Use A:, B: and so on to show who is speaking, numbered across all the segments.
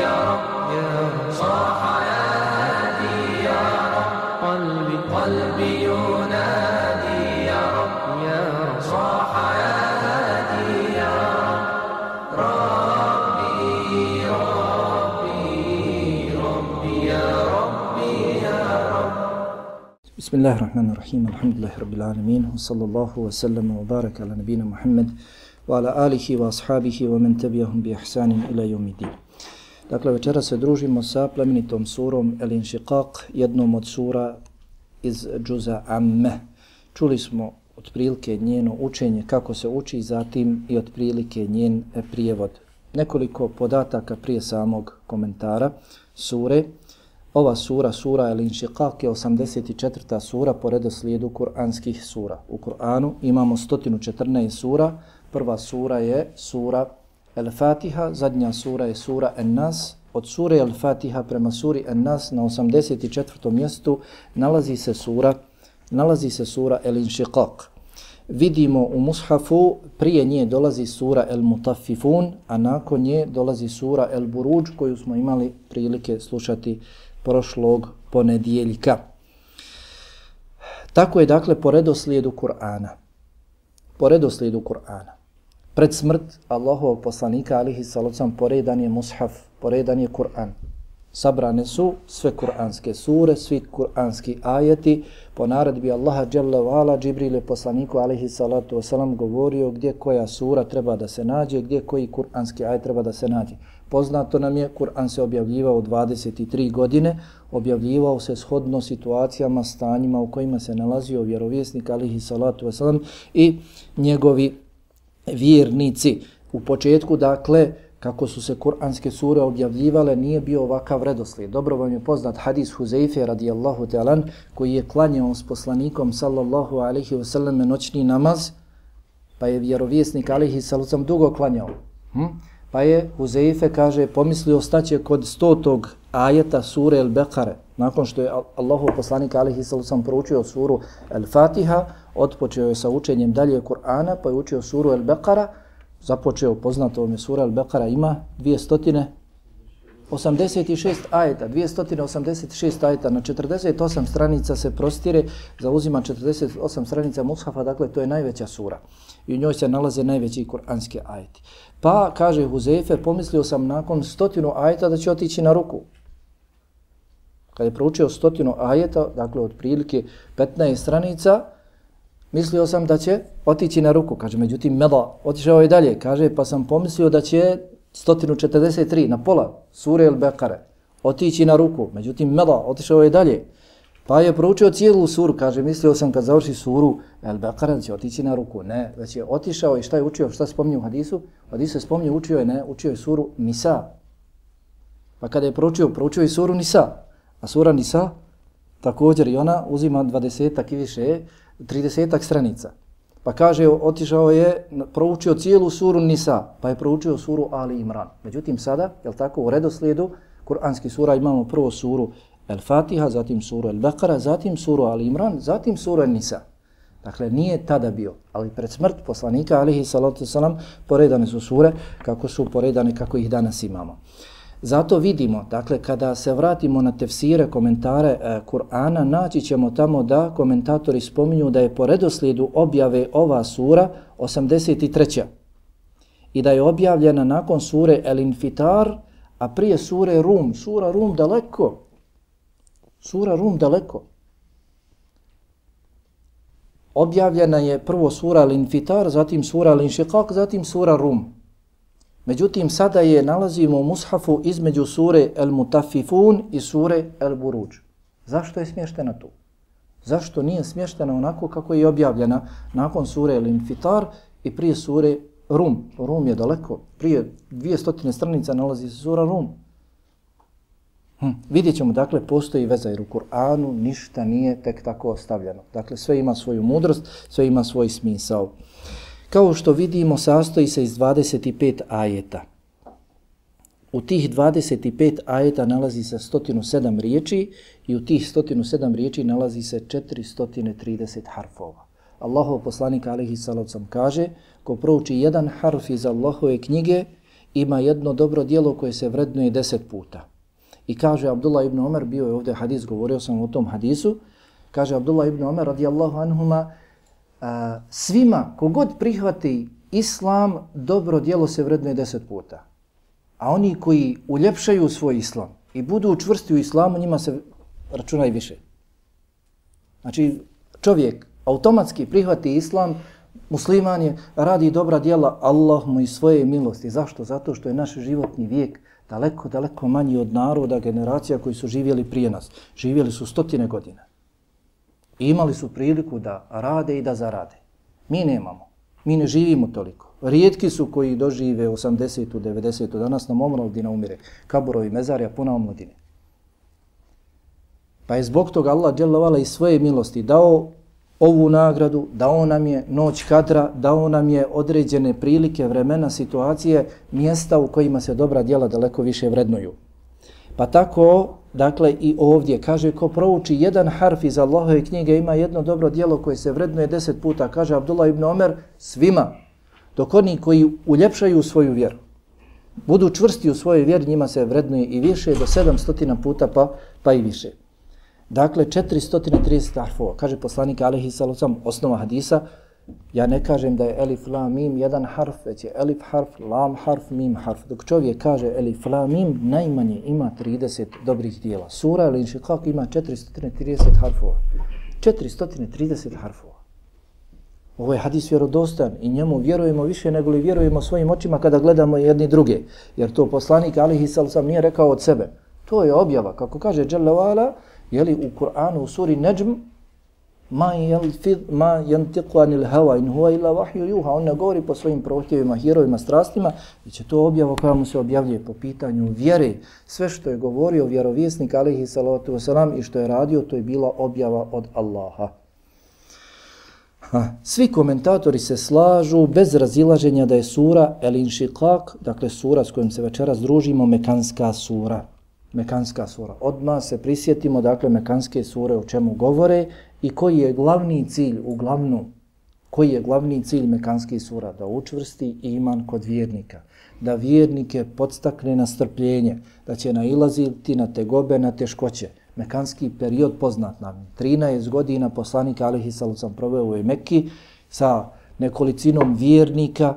A: يا رب صاح يا هادي يا رب قلبي قلبي ينادي يا يا رب صاح يا هادي يا رب ربي ربي ربي يا ربي يا رب.
B: بسم الله الرحمن الرحيم الحمد لله رب العالمين وصلى الله وسلم وبارك على نبينا محمد وعلى آله وأصحابه ومن تبعهم بإحسان إلى يوم الدين Dakle, večera se družimo sa plemenitom surom El Inšiqaq, jednom od sura iz džuza Amme. Čuli smo otprilike njeno učenje, kako se uči, zatim i otprilike njen prijevod. Nekoliko podataka prije samog komentara sure. Ova sura, sura El Inšiqaq, je 84. sura po redoslijedu kuranskih sura. U Kur'anu imamo 114 sura. Prva sura je sura El Fatiha, zadnja sura je sura En Nas. Od sure El Fatiha prema suri En Nas na 84. mjestu nalazi se sura nalazi se sura El Inšiqaq. Vidimo u mushafu prije nje dolazi sura El Mutaffifun, a nakon nje dolazi sura El Buruđ koju smo imali prilike slušati prošlog ponedjeljka. Tako je dakle po redoslijedu Kur'ana. Po redoslijedu Kur'ana. Pred smrt Allahovog poslanika alihi salocam poredan je mushaf, poredan je Kur'an. Sabrane su sve kuranske sure, svi kuranski ajeti. Po naredbi Allaha Jalla wa'ala, Džibril je poslaniku alihi salatu wasalam govorio gdje koja sura treba da se nađe, gdje koji kuranski ajet treba da se nađe. Poznato nam je, Kur'an se objavljivao 23 godine, objavljivao se shodno situacijama, stanjima u kojima se nalazio vjerovjesnik alihi salatu wasalam i njegovi vjernici. U početku, dakle, kako su se kuranske sure objavljivale, nije bio ovakav redoslijed. Dobro vam je poznat hadis Huzeife radijallahu ta'alan, koji je klanjao s poslanikom sallallahu alaihi wasallam noćni namaz, pa je vjerovjesnik alaihi sallam dugo klanjao. Hm? Pa je Huzeife, kaže, pomislio staće kod stotog ajeta sure El Bekare. Nakon što je Allahu poslanik alaihi sallam proučio suru El Fatiha, otpočeo je sa učenjem dalje Kur'ana, pa je učio suru El Bekara, započeo poznato je sura Al-Baqara ima 286 ajeta, 286 ajeta na 48 stranica se prostire, zauzima 48 stranica mushafa, dakle to je najveća sura. I u njoj se nalaze najveći kuranski ajeti. Pa, kaže Huzefe, pomislio sam nakon stotinu ajeta da će otići na ruku. Kad je proučio stotinu ajeta, dakle od prilike 15 stranica, mislio sam da će otići na ruku. Kaže, međutim, Mela otišao je dalje. Kaže, pa sam pomislio da će 143 na pola sure El Bekare otići na ruku. Međutim, Mela otišao je dalje. Pa je proučio cijelu suru. Kaže, mislio sam kad završi suru El Bekare da će otići na ruku. Ne, već je otišao i šta je učio, šta spominje u hadisu? U hadisu je spominje, učio je, ne, učio je suru Nisa. Pa kada je proučio, proučio je suru Nisa. A sura Nisa, također i ona uzima dvadesetak i više, 30 stranica. Pa kaže, otišao je, proučio cijelu suru Nisa, pa je proučio suru Ali Imran. Međutim, sada, je tako, u redoslijedu, kuranski sura imamo prvo suru El Fatiha, zatim suru El Bekara, zatim suru Ali Imran, zatim suru El Nisa. Dakle, nije tada bio, ali pred smrt poslanika, alihi salatu salam, poredane su sure kako su poredane, kako ih danas imamo. Zato vidimo, dakle, kada se vratimo na tefsire, komentare e, Kur'ana, naći ćemo tamo da komentatori spominju da je po redoslijedu objave ova sura 83. I da je objavljena nakon sure El Infitar, a prije sure Rum. Sura Rum daleko. Sura Rum daleko. Objavljena je prvo sura El Infitar, zatim sura El Inšiqaq, zatim sura Rum. Međutim, sada je nalazimo u mushafu između sure El Mutafifun i sure El Buruđ. Zašto je smještena tu? Zašto nije smještena onako kako je objavljena nakon sure El Infitar i prije sure Rum? Rum je daleko. Prije dvije stotine stranica nalazi se sura Rum. Hm. Vidjet ćemo, dakle, postoji veza jer u Kur'anu ništa nije tek tako ostavljeno. Dakle, sve ima svoju mudrost, sve ima svoj smisao. Kao što vidimo, sastoji se iz 25 ajeta. U tih 25 ajeta nalazi se 107 riječi i u tih 107 riječi nalazi se 430 harfova. Allahov poslanik alihi salavcom kaže, ko prouči jedan harf iz Allahove knjige ima jedno dobro dijelo koje se vrednuje deset puta. I kaže Abdullah ibn Omer, bio je ovdje hadis, govorio sam o tom hadisu, kaže Abdullah ibn Omer radijallahu anhuma, svima, kogod prihvati islam, dobro djelo se vrednuje deset puta. A oni koji uljepšaju svoj islam i budu učvrsti u islamu, njima se računa i više. Znači, čovjek automatski prihvati islam, musliman je, radi dobra djela, Allah mu i svoje milosti. Zašto? Zato što je naš životni vijek daleko, daleko manji od naroda, generacija koji su živjeli prije nas. Živjeli su stotine godina. I imali su priliku da rade i da zarade. Mi nemamo. Mi ne živimo toliko. Rijetki su koji dožive 80. 90. Danas nam omladina umire. Kaburovi mezarja puna omladine. Pa je zbog toga Allah djelovala i svoje milosti dao ovu nagradu, dao nam je noć kadra, dao nam je određene prilike, vremena, situacije, mjesta u kojima se dobra djela daleko više vrednuju. Pa tako, dakle, i ovdje kaže ko prouči jedan harf iz Allahove knjige ima jedno dobro djelo koje se vrednuje deset puta, kaže Abdullah ibn Omer, svima, dok oni koji uljepšaju svoju vjeru, budu čvrsti u svojoj vjeri, njima se vrednuje i više, do sedamstotina puta pa, pa i više. Dakle, 430 harfova. Kaže poslanik Alihi Salosam, osnova hadisa, ja ne kažem da je elif, la, mim jedan harf, već je elif harf, lam harf, mim harf. Dok čovjek kaže elif, la, mim, najmanje ima 30 dobrih dijela. Sura ili inšikak ima 430 harfova. 430 harfova. Ovo je hadis vjerodostan i njemu vjerujemo više nego li vjerujemo svojim očima kada gledamo jedni druge. Jer to poslanik Alihi sam nije rekao od sebe. To je objava. Kako kaže Đalavala, jeli u Kur'anu u suri Najm ma yalfid ma yantiqu anil hawa in huwa illa wahyu yuha on ne govori po svojim prohtjevima, herojima, strastima, već je to objava koja mu se objavljuje po pitanju vjere. Sve što je govorio vjerovjesnik alejhi salatu vesselam i što je radio, to je bila objava od Allaha. Ha. Svi komentatori se slažu bez razilaženja da je sura El Inshiqaq, dakle sura s kojom se večeras družimo, mekanska sura. Mekanska sura. Odma se prisjetimo, dakle, Mekanske sure o čemu govore i koji je glavni cilj, uglavnom, koji je glavni cilj Mekanske sura? Da učvrsti iman kod vjernika. Da vjernike podstakne na strpljenje, da će nailaziti na tegobe, na teškoće. Mekanski period poznat nam. 13 godina poslanika Alihi Salucam proveo u Mekki sa nekolicinom vjernika,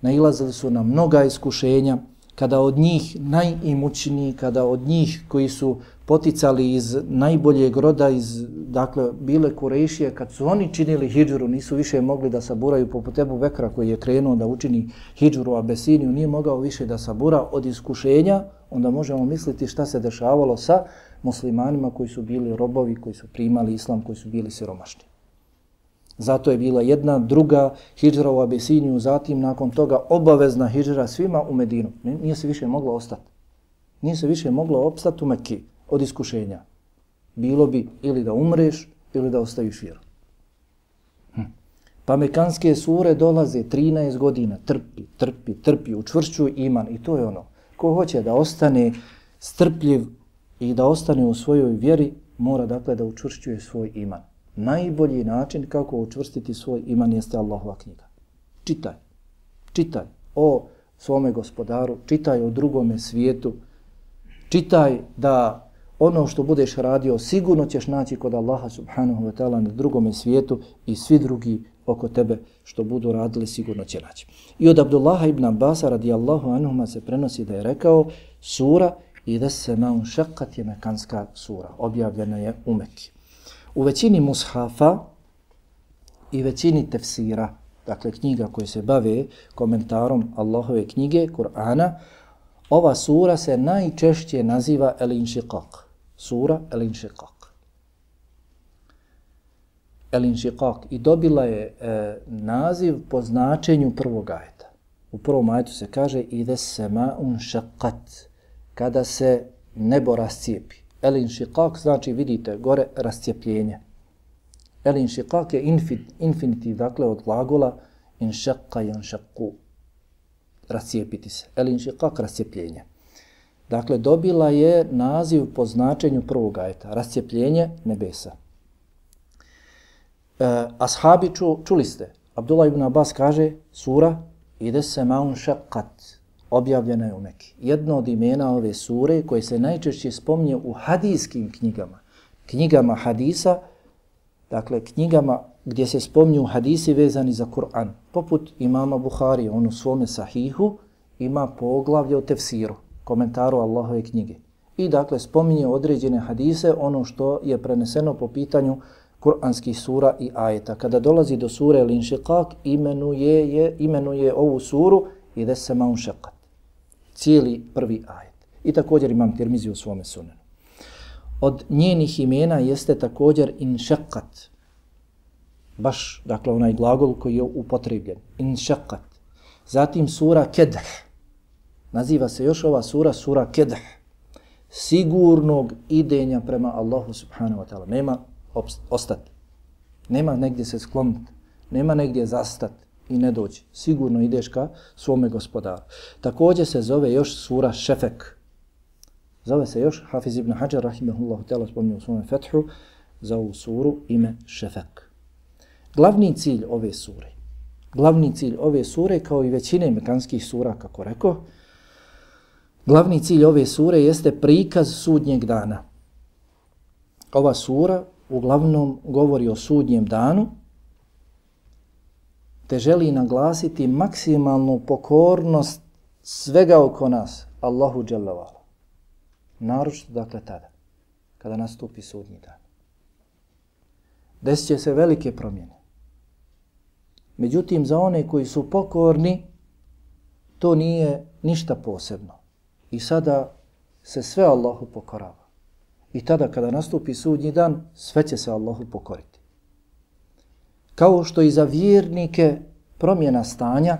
B: nailazili su na mnoga iskušenja, kada od njih najimućniji, kada od njih koji su poticali iz najboljeg roda, iz, dakle, bile Kurešije, kad su oni činili hijđuru, nisu više mogli da saburaju poput Ebu Bekra koji je krenuo da učini hijđuru u Abesiniju, nije mogao više da sabura od iskušenja, onda možemo misliti šta se dešavalo sa muslimanima koji su bili robovi, koji su primali islam, koji su bili siromašni. Zato je bila jedna druga hijđra u Abesiniju, zatim nakon toga obavezna hijđra svima u Medinu. Nije se više moglo ostati. Nije se više moglo opstati u Mekiju od iskušenja. Bilo bi ili da umreš ili da ostaviš vjeru. Hm. Pa mekanske sure dolaze 13 godina, trpi, trpi, trpi, učvršćuj iman i to je ono. Ko hoće da ostane strpljiv i da ostane u svojoj vjeri, mora dakle da učvršćuje svoj iman najbolji način kako učvrstiti svoj iman jeste Allahova knjiga. Čitaj. Čitaj o svome gospodaru, čitaj o drugome svijetu, čitaj da ono što budeš radio sigurno ćeš naći kod Allaha subhanahu wa ta'ala na drugome svijetu i svi drugi oko tebe što budu radili sigurno će naći. I od Abdullaha ibn Abbas radijallahu anhuma se prenosi da je rekao sura i da se maun šakat je mekanska sura. Objavljena je u Mekki. U većini mushafa i većini tefsira, dakle knjiga koje se bave komentarom Allahove knjige, Kur'ana, ova sura se najčešće naziva El Inshiqaq. Sura El Inshiqaq. El Inshiqaq. I dobila je e, naziv po značenju prvog ajeta. U prvom ajetu se kaže ide sema un šakat. Kada se nebo rascijepi. Elin šiqaq znači vidite gore rascijepljenje. Elin šiqaq je infinitiv, dakle od glagola in i inšakku. Rascijepiti se. El šiqaq rascijepljenje. Dakle, dobila je naziv po značenju prvog ajeta. Rascijepljenje nebesa. E, ashabi ču, čuli ste. Abdullah ibn Abbas kaže sura ide se maun šakat, objavljena je u Meki. Jedno od imena ove sure koje se najčešće spomnje u hadijskim knjigama, knjigama hadisa, dakle knjigama gdje se spomnju hadisi vezani za Kur'an, poput imama Buhari, on u svome sahihu ima poglavlje o tefsiru, komentaru Allahove knjige. I dakle spominje određene hadise, ono što je preneseno po pitanju kuranskih sura i ajeta. Kada dolazi do sure Linšiqak, imenuje, je, imenuje ovu suru i da se maun. Cijeli prvi ajet. I također imam tirmizi u svome sunenu. Od njenih imena jeste također inšekat. Baš, dakle, onaj glagol koji je upotrebljen. Inšekat. Zatim sura Kedah. Naziva se još ova sura, sura Kedah. Sigurnog idenja prema Allahu subhanahu wa ta'ala. Nema ostati. Nema negdje se skloniti. Nema negdje zastati i ne doći. Sigurno ideš ka svome gospodaru. Također se zove još sura Šefek. Zove se još Hafiz ibn Hajar, rahimahullahu ta'ala, spomnio u svome fethu, za ovu suru ime Šefek. Glavni cilj ove sure, glavni cilj ove sure, kao i većine mekanskih sura, kako rekao, glavni cilj ove sure jeste prikaz sudnjeg dana. Ova sura uglavnom govori o sudnjem danu, te želi naglasiti maksimalnu pokornost svega oko nas, Allahu dželavala. Naročito dakle tada, kada nastupi sudnji dan. Desit će se velike promjene. Međutim, za one koji su pokorni, to nije ništa posebno. I sada se sve Allahu pokorava. I tada kada nastupi sudnji dan, sve će se Allahu pokoriti. Kao što i za vjernike promjena stanja,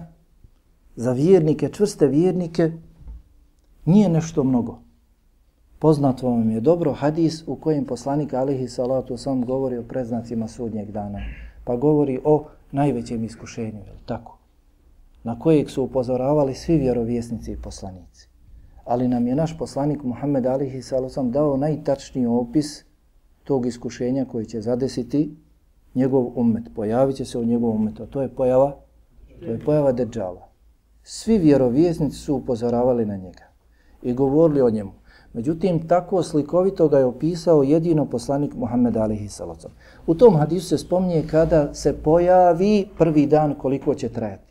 B: za vjernike, čvrste vjernike, nije nešto mnogo. Poznato vam je dobro hadis u kojem poslanik alihi salatu sam govori o preznacima sudnjeg dana. Pa govori o najvećem iskušenju, je tako? Na kojeg su upozoravali svi vjerovjesnici i poslanici ali nam je naš poslanik Muhammed alihi salosam dao najtačniji opis tog iskušenja koji će zadesiti njegov umet. Pojavit će se u njegovom umetu. A to je pojava, to je pojava Dejjala. Svi vjerovjesnici su upozoravali na njega i govorili o njemu. Međutim, tako slikovito ga je opisao jedino poslanik Muhammed alihi sallam. U tom hadisu se spominje kada se pojavi prvi dan koliko će trajati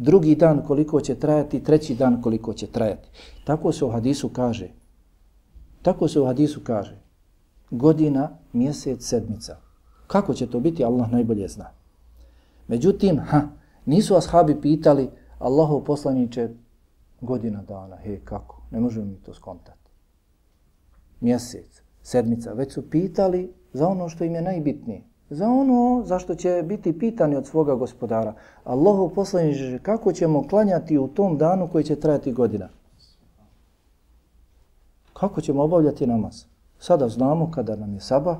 B: drugi dan koliko će trajati, treći dan koliko će trajati. Tako se u hadisu kaže. Tako se u hadisu kaže. Godina, mjesec, sedmica. Kako će to biti, Allah najbolje zna. Međutim, ha, nisu ashabi pitali Allahu poslaniće godina dana, hej, kako? Ne možemo mi to skontati. Mjesec, sedmica, već su pitali za ono što im je najbitnije za ono zašto će biti pitani od svoga gospodara. Allahu poslaniče, kako ćemo klanjati u tom danu koji će trajati godina? Kako ćemo obavljati namaz? Sada znamo kada nam je sabah,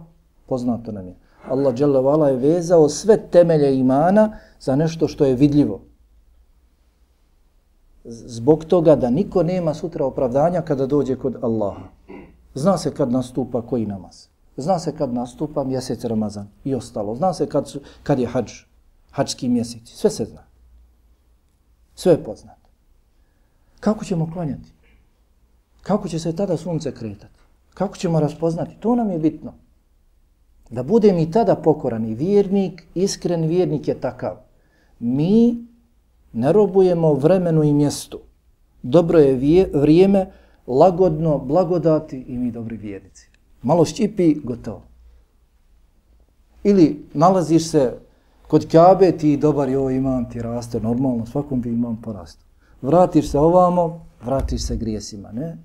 B: poznato nam je. Allah dželle je vezao sve temelje imana za nešto što je vidljivo. Zbog toga da niko nema sutra opravdanja kada dođe kod Allaha. Zna se kad nastupa koji namaz. Zna se kad nastupa mjesec Ramazan i ostalo. Zna se kad, su, kad je hađ, hađski mjesec. Sve se zna. Sve je poznato. Kako ćemo klanjati? Kako će se tada sunce kretati? Kako ćemo raspoznati? To nam je bitno. Da budem i tada pokoran i vjernik, iskren vjernik je takav. Mi ne robujemo vremenu i mjestu. Dobro je vrijeme, lagodno, blagodati i mi dobri vjernici malo ščipi, gotovo. Ili nalaziš se kod Kjabe, ti dobar, jo, imam ti raste, normalno, svakom bi imam porastu. Vratiš se ovamo, vratiš se grijesima, ne?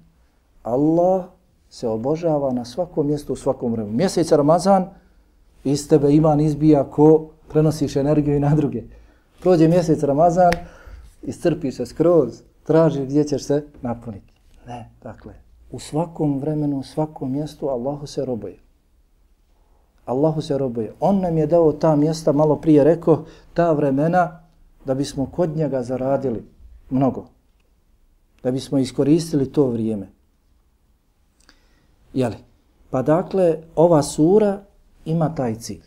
B: Allah se obožava na svakom mjestu, u svakom vremenu. Mjesec Ramazan, iz tebe iman izbija ko prenosiš energiju i na druge. Prođe mjesec Ramazan, iscrpiš se skroz, tražiš gdje ćeš se napuniti. Ne, dakle, u svakom vremenu, u svakom mjestu Allahu se robuje. Allahu se robuje. On nam je dao ta mjesta, malo prije rekao, ta vremena da bismo kod njega zaradili mnogo. Da bismo iskoristili to vrijeme. Jeli? Pa dakle, ova sura ima taj cilj.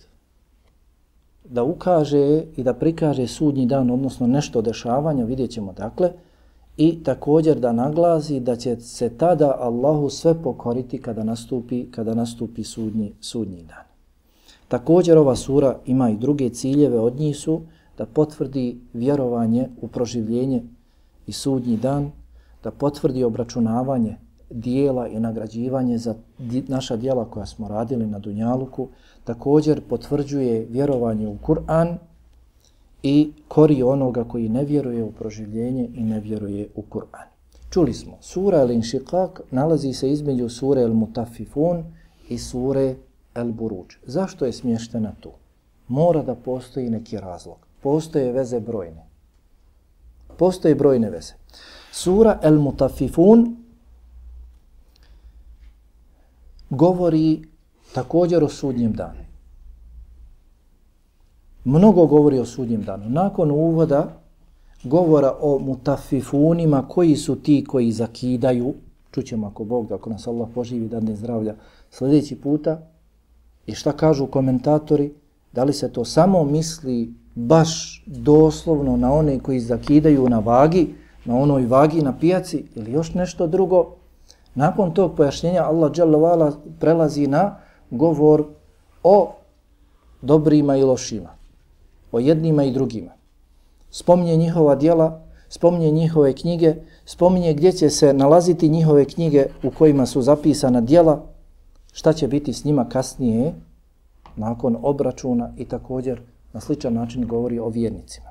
B: Da ukaže i da prikaže sudnji dan, odnosno nešto dešavanja, vidjet ćemo dakle, i također da naglasi da će se tada Allahu sve pokoriti kada nastupi kada nastupi sudnji, sudnji dan. Također ova sura ima i druge ciljeve od njih su da potvrdi vjerovanje u proživljenje i sudnji dan, da potvrdi obračunavanje dijela i nagrađivanje za naša dijela koja smo radili na Dunjaluku, također potvrđuje vjerovanje u Kur'an i kori onoga koji ne vjeruje u proživljenje i ne vjeruje u Kur'an. Čuli smo, sura Al-Inšiqaq nalazi se između sure Al-Mutafifun i sure Al-Buruđ. Zašto je smještena tu? Mora da postoji neki razlog. Postoje veze brojne. Postoje brojne veze. Sura Al-Mutafifun govori također o sudnjem danu. Mnogo govori o sudnjem danu. Nakon uvoda govora o mutafifunima koji su ti koji zakidaju, čućemo ako Bog da ako nas Allah poživi da ne zdravlja. Sljedeći puta, i šta kažu komentatori, da li se to samo misli baš doslovno na one koji zakidaju na vagi, na onoj vagi na pijaci ili još nešto drugo, Nakon tog pojašnjenja Allah dželle prelazi na govor o dobrima i lošima, o jednima i drugima. Spominje njihova djela, spominje njihove knjige, spominje gdje će se nalaziti njihove knjige u kojima su zapisana djela, šta će biti s njima kasnije, nakon obračuna i također na sličan način govori o vjernicima.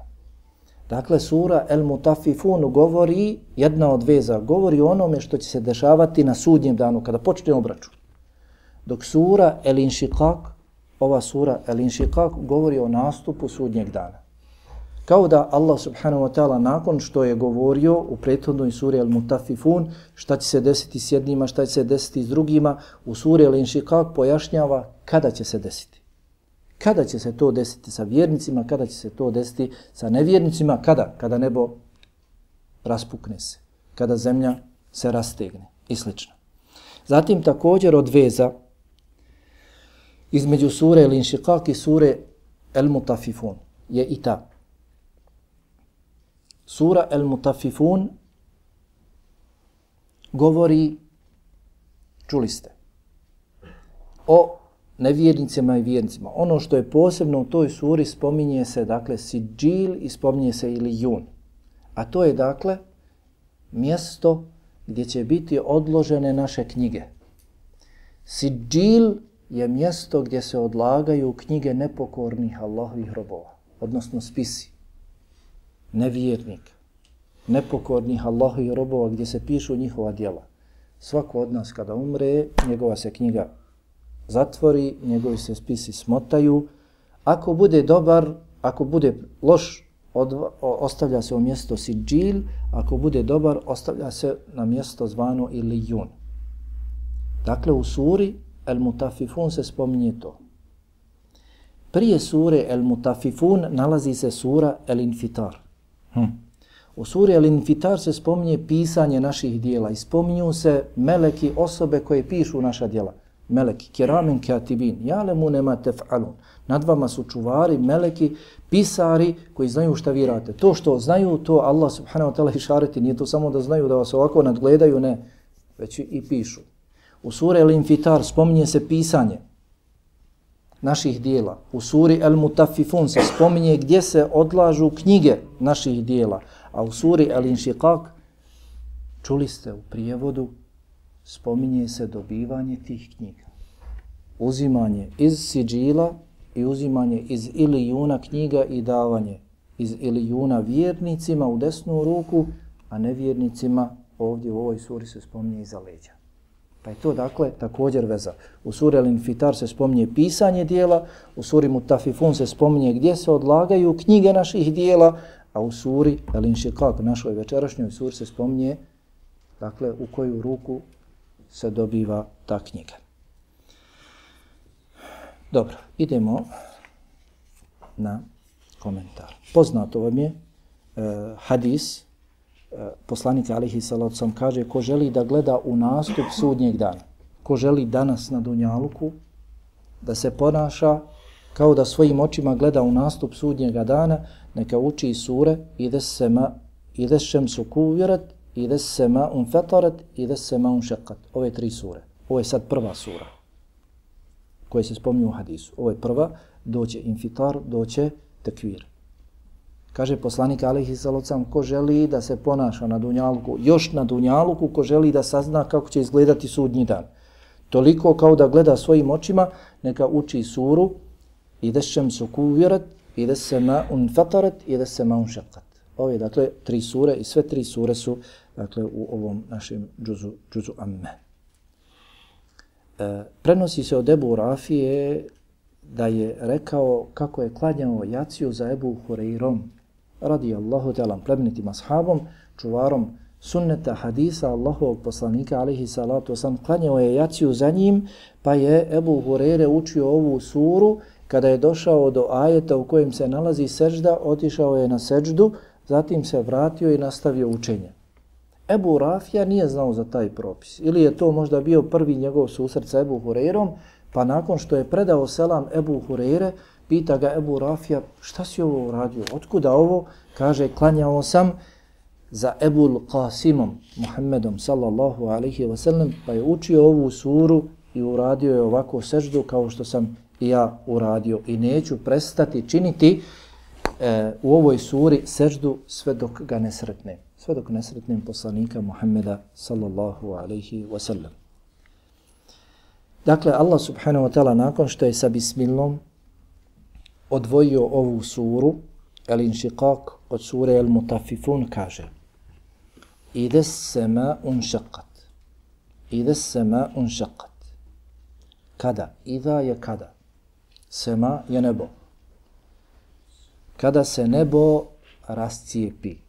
B: Dakle, sura El Mutafifun govori, jedna od veza, govori o onome što će se dešavati na sudnjem danu, kada počne obračun. Dok sura El Inšikak ova sura El Inšikak govori o nastupu sudnjeg dana. Kao da Allah subhanahu wa ta'ala nakon što je govorio u prethodnoj suri El Mutafifun, šta će se desiti s jednima, šta će se desiti s drugima, u suri El Inšikak pojašnjava kada će se desiti. Kada će se to desiti sa vjernicima, kada će se to desiti sa nevjernicima, kada? Kada nebo raspukne se, kada zemlja se rastegne i slično. Zatim također od veza između sure El Inšikak i sure El Mutafifun je i ta. Sura El Mutafifun govori, čuli ste, o nevjernicima i vjernicima. Ono što je posebno u toj suri spominje se, dakle, Sidžil i spominje se ili Jun. A to je, dakle, mjesto gdje će biti odložene naše knjige. Sidžil je mjesto gdje se odlagaju knjige nepokornih Allahovih robova, odnosno spisi. nevjernika, nepokornih Allahovih robova gdje se pišu njihova djela. Svako od nas kada umre, njegova se knjiga zatvori, njegovi se spisi smotaju. Ako bude dobar, ako bude loš, od, ostavlja se u mjesto Sidžil, ako bude dobar, ostavlja se na mjesto zvano Ilijun. Dakle, u suri El Mutafifun se spominje to. Prije sure El Mutafifun nalazi se sura El Infitar. Hm. U suri El Infitar se spominje pisanje naših dijela i spominju se meleki osobe koje pišu naša dijela meleki, kiramin katibin, jalemu nema tef'alun. Nad vama su čuvari, meleki, pisari koji znaju šta vi radite. To što znaju, to Allah subhanahu wa ta'ala išareti, nije to samo da znaju da vas ovako nadgledaju, ne, već i pišu. U suri El-Infitar spominje se pisanje naših dijela. U suri El-Mutafifun se spominje gdje se odlažu knjige naših dijela. A u suri El-Inšiqaq čuli ste u prijevodu spominje se dobivanje tih knjiga. Uzimanje iz siđila i uzimanje iz ilijuna knjiga i davanje iz ilijuna vjernicima u desnu ruku, a nevjernicima ovdje u ovoj suri se spominje iza leđa. Pa je to dakle također veza. U suri Al-Infitar se spominje pisanje dijela, u suri Mutafifun se spominje gdje se odlagaju knjige naših dijela, a u suri Al-Inšikak, našoj večerašnjoj suri se spominje dakle u koju ruku se dobiva ta knjiga. Dobro, idemo na komentar. Poznato vam je e, hadis, E, poslanik Alihi Salacom kaže ko želi da gleda u nastup sudnjeg dana, ko želi danas na Dunjaluku da se ponaša kao da svojim očima gleda u nastup sudnjega dana, neka uči sure ide se ma ide šem su kuvjerat i des sema un fetarat, ide sema un šekat. Ove tri sure. Ovo je sad prva sura koje se spominju u hadisu. Ovo je prva, doće infitar, doće tekvir. Kaže poslanik Alihi Salocam, ko želi da se ponaša na Dunjaluku, još na Dunjaluku, ko želi da sazna kako će izgledati sudnji dan. Toliko kao da gleda svojim očima, neka uči suru, ide šem su kuvjerat, ide se ma unfatarat, ide se ma unšakat. Ove, dakle, tri sure i sve tri sure su dakle, u ovom našem džuzu, džuzu amme. E, prenosi se od Ebu Rafije da je rekao kako je klanjao jaciju za Ebu Hureyrom, radi Allahu telam, plemenitim ashabom, čuvarom sunneta hadisa Allahovog poslanika, alihi salatu sam klanjao je jaciju za njim, pa je Ebu Hurere učio ovu suru, kada je došao do ajeta u kojem se nalazi sežda, otišao je na seždu, zatim se vratio i nastavio učenje. Ebu Rafija nije znao za taj propis. Ili je to možda bio prvi njegov susret sa Ebu Hureyrom, pa nakon što je predao selam Ebu Hureyre, pita ga Ebu Rafija, šta si ovo uradio? Otkuda ovo? Kaže, klanjao sam za Ebu Qasimom, Muhammedom, sallallahu alaihi wa sallam, pa je učio ovu suru i uradio je ovako seždu kao što sam i ja uradio. I neću prestati činiti e, u ovoj suri seždu sve dok ga ne sretnem sve dok ne sretnem poslanika Muhammeda sallallahu alaihi wa sallam. Dakle, Allah subhanahu wa ta'ala nakon što je sa bismilom odvojio ovu suru, el inšiqaq od sure el mutafifun kaže Ide sema unšaqat. Ide sema unšaqat. Kada? Ida je kada. Sema je nebo. Kada se nebo rascijepi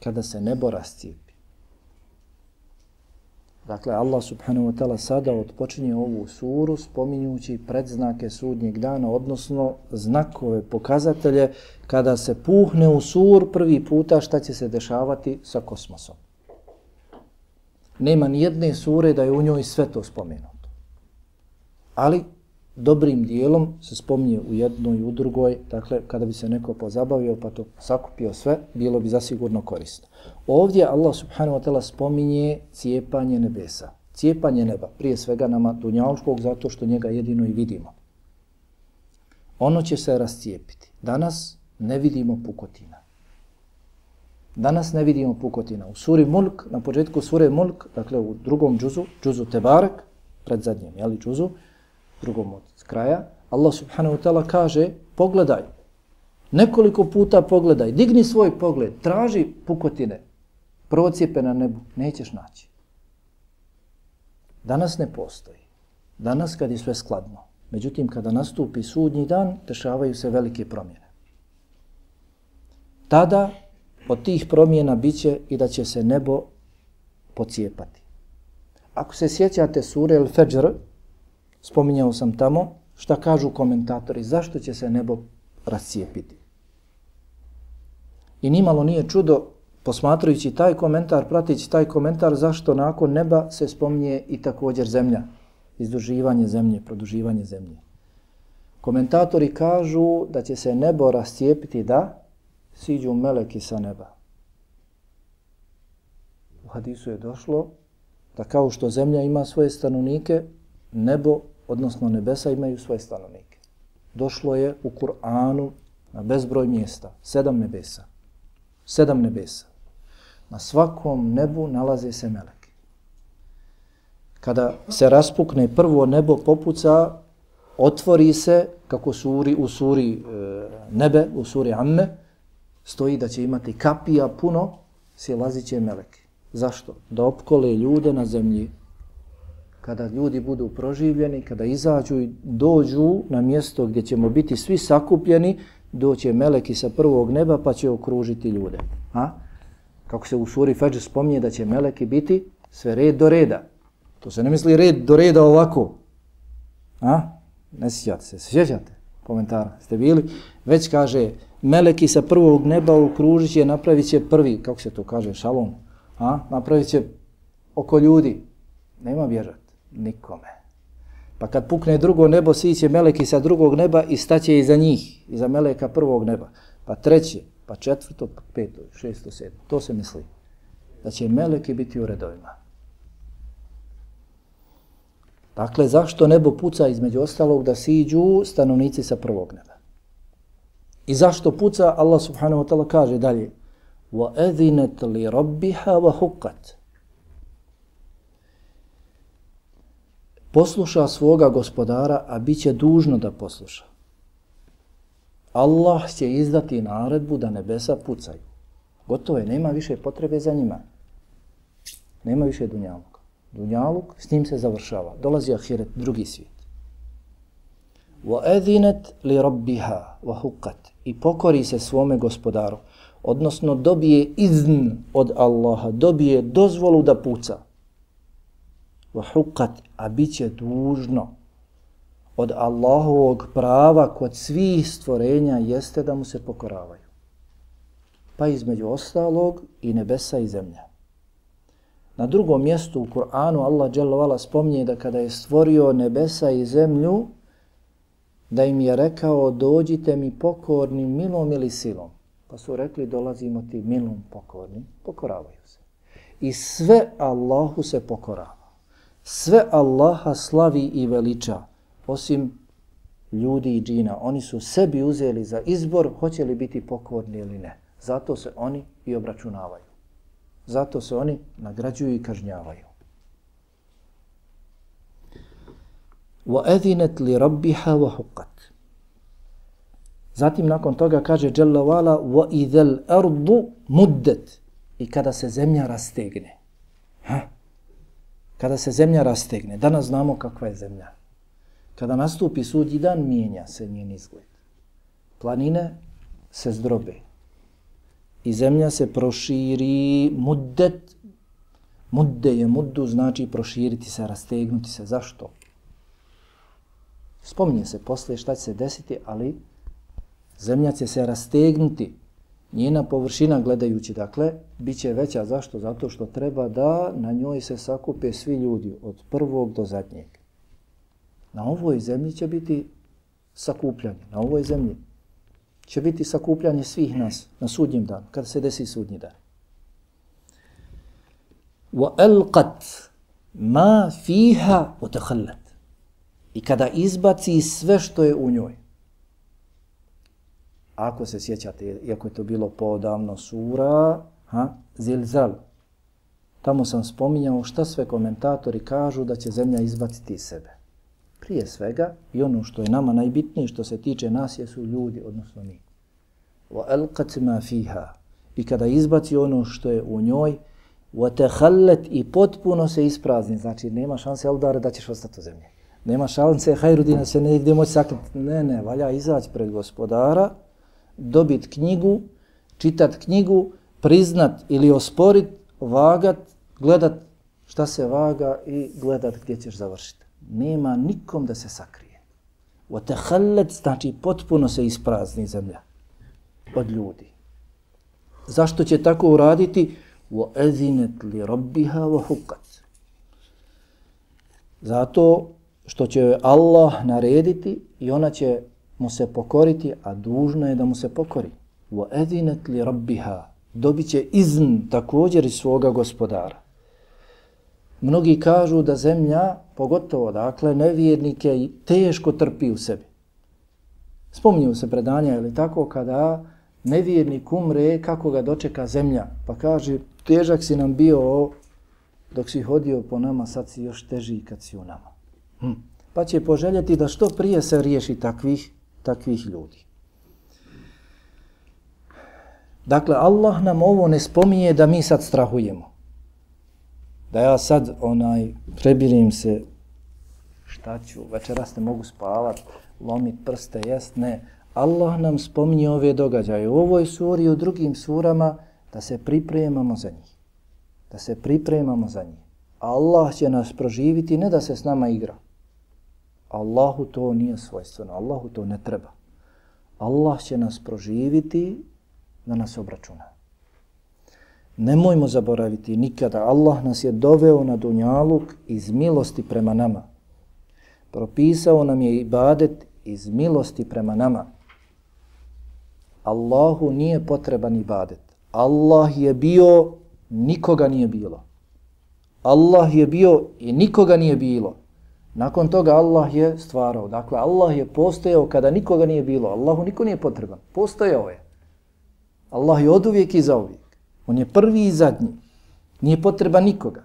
B: kada se nebo rascijepi. Dakle, Allah subhanahu wa ta'ala sada odpočinje ovu suru spominjući predznake sudnjeg dana, odnosno znakove, pokazatelje, kada se puhne u sur prvi puta šta će se dešavati sa kosmosom. Nema ni jedne sure da je u njoj sve to spomenuto. Ali dobrim dijelom se spominje u jednoj i u drugoj, dakle, kada bi se neko pozabavio pa to sakupio sve, bilo bi zasigurno korisno. Ovdje Allah subhanahu wa ta'ala spominje cijepanje nebesa. Cijepanje neba, prije svega nama dunjaloškog, zato što njega jedino i vidimo. Ono će se rascijepiti. Danas ne vidimo pukotina. Danas ne vidimo pukotina. U suri Mulk, na početku sure Mulk, dakle u drugom džuzu, džuzu Tebarek, pred zadnjem, jeli džuzu, drugom od kraja, Allah subhanahu wa ta'ala kaže, pogledaj, nekoliko puta pogledaj, digni svoj pogled, traži pukotine, procijepe na nebu, nećeš naći. Danas ne postoji. Danas kad je sve skladno. Međutim, kada nastupi sudnji dan, dešavaju se velike promjene. Tada od tih promjena biće i da će se nebo pocijepati. Ako se sjećate sure El Fajr, spominjao sam tamo, šta kažu komentatori, zašto će se nebo rascijepiti. I nimalo nije čudo, posmatrajući taj komentar, pratići taj komentar, zašto nakon neba se spominje i također zemlja, izduživanje zemlje, produživanje zemlje. Komentatori kažu da će se nebo rascijepiti da siđu meleki sa neba. U hadisu je došlo da kao što zemlja ima svoje stanovnike, nebo odnosno nebesa, imaju svoje stanovnike. Došlo je u Kur'anu na bezbroj mjesta, sedam nebesa. Sedam nebesa. Na svakom nebu nalaze se meleki. Kada se raspukne prvo nebo popuca, otvori se, kako suri, u suri e, nebe, u suri amme, stoji da će imati kapija puno, silazit će meleki. Zašto? Da opkole ljude na zemlji kada ljudi budu proživljeni, kada izađu i dođu na mjesto gdje ćemo biti svi sakupljeni, doće meleki sa prvog neba pa će okružiti ljude. A? Kako se u suri Fajr spominje da će meleki biti sve red do reda. To se ne misli red do reda ovako. A? Ne sjećate se. Sjećate? Komentar. Ste bili? Već kaže, meleki sa prvog neba okružit će, napravit će prvi, kako se to kaže, šalom. A? Napravit će oko ljudi. Nema bježati nikome. Pa kad pukne drugo nebo, svi će meleki sa drugog neba i staće iza njih, iza meleka prvog neba. Pa treće, pa četvrto, pa peto, šesto, sedmo. To se misli. Da će meleki biti u redovima. Dakle, zašto nebo puca između ostalog da siđu stanovnici sa prvog neba? I zašto puca? Allah subhanahu wa ta'ala kaže dalje وَأَذِنَتْ لِرَبِّهَا وَحُقَّتْ Posluša svoga gospodara, a bit će dužno da posluša. Allah će izdati naredbu da nebesa pucaju. Gotovo je, nema više potrebe za njima. Nema više dunjalog. Dunjaluk, s njim se završava. Dolazi ahiret, drugi svijet. وَأَذِنَتْ لِرَبِّهَا وَحُقَّتْ I pokori se svome gospodaru. Odnosno dobije izn od Allaha, dobije dozvolu da puca. vahukat, a bit će dužno od Allahovog prava kod svih stvorenja jeste da mu se pokoravaju. Pa između ostalog i nebesa i zemlja. Na drugom mjestu u Kur'anu Allah dželovala spominje da kada je stvorio nebesa i zemlju, da im je rekao dođite mi pokorni milom ili silom. Pa su rekli dolazimo ti milom pokornim, pokoravaju se. I sve Allahu se pokorava Sve Allaha slavi i veliča, osim ljudi i džina. Oni su sebi uzeli za izbor hoće li biti pokorni ili ne. Zato se oni i obračunavaju. Zato se oni nagrađuju i kažnjavaju. وَأَذِنَتْ لِرَبِّهَا وَحُقَّتْ Zatim nakon toga kaže Jalla wala وَإِذَا الْأَرْضُ مُدَّتْ I kada se zemlja rastegne. Ha? Kada se zemlja rastegne. Danas znamo kakva je zemlja. Kada nastupi sudji dan, mijenja se njen izgled. Planine se zdrobe i zemlja se proširi muddet, mudde je muddu, znači proširiti se, rastegnuti se. Zašto? Spominje se posle šta će se desiti, ali zemlja će se rastegnuti. Njena površina gledajući, dakle, bit će veća. Zašto? Zato što treba da na njoj se sakupe svi ljudi, od prvog do zadnjeg. Na ovoj zemlji će biti sakupljanje, na ovoj zemlji će biti sakupljanje svih nas na sudnjem danu, kada se desi sudnji dan. Wa alqat ma fiha wa takhallat. I kada izbaci sve što je u njoj. Ako se sjećate, iako je to bilo podavno sura, ha, zilzal, tamo sam spominjao šta sve komentatori kažu da će zemlja izbaciti iz sebe prije svega i ono što je nama najbitnije što se tiče nas jesu ljudi, odnosno mi. Wa alqat ma fiha. I kada izbaci ono što je u njoj, wa takhallat i potpuno se isprazni, znači nema šanse Eldare da ćeš ostati u zemlji. Nema šanse Hajrudina se negdje moći sakriti. Ne, ne, valja izaći pred gospodara, dobit knjigu, čitat knjigu, priznat ili osporit, vagat, gledat šta se vaga i gledat gdje ćeš završiti nema nikom da se sakrije. Wa takhallat znači potpuno se isprazni zemlja od ljudi. Zašto će tako uraditi? Wa azinat li rabbiha wa huqqat. Zato što će Allah narediti i ona će mu se pokoriti, a dužna je da mu se pokori. وَأَذِنَتْ azinat li rabbiha. Dobiće izn također iz svoga gospodara. Mnogi kažu da zemlja, pogotovo dakle, nevjernike teško trpi u sebi. Spominju se predanja ili tako kada nevjernik umre, kako ga dočeka zemlja. Pa kaže, težak si nam bio dok si hodio po nama, sad si još teži kad si u nama. Hm. Pa će poželjeti da što prije se riješi takvih, takvih ljudi. Dakle, Allah nam ovo ne spominje da mi sad strahujemo da ja sad onaj prebirim se šta ću, večeras ne mogu spavat, lomit prste, jest, ne. Allah nam spominje ove događaje u ovoj suri i u drugim surama da se pripremamo za njih. Da se pripremamo za njih. Allah će nas proživiti, ne da se s nama igra. Allahu to nije svojstveno, Allahu to ne treba. Allah će nas proživiti da nas obračuna. Nemojmo zaboraviti nikada, Allah nas je doveo na dunjaluk iz milosti prema nama. Propisao nam je ibadet iz milosti prema nama. Allahu nije potreban ibadet. Allah je bio, nikoga nije bilo. Allah je bio i nikoga nije bilo. Nakon toga Allah je stvarao. Dakle, Allah je postojao kada nikoga nije bilo. Allahu niko nije potreban. Postojao je. Allah je od uvijek i za uvijek. On je prvi i zadnji. Nije potreban nikoga.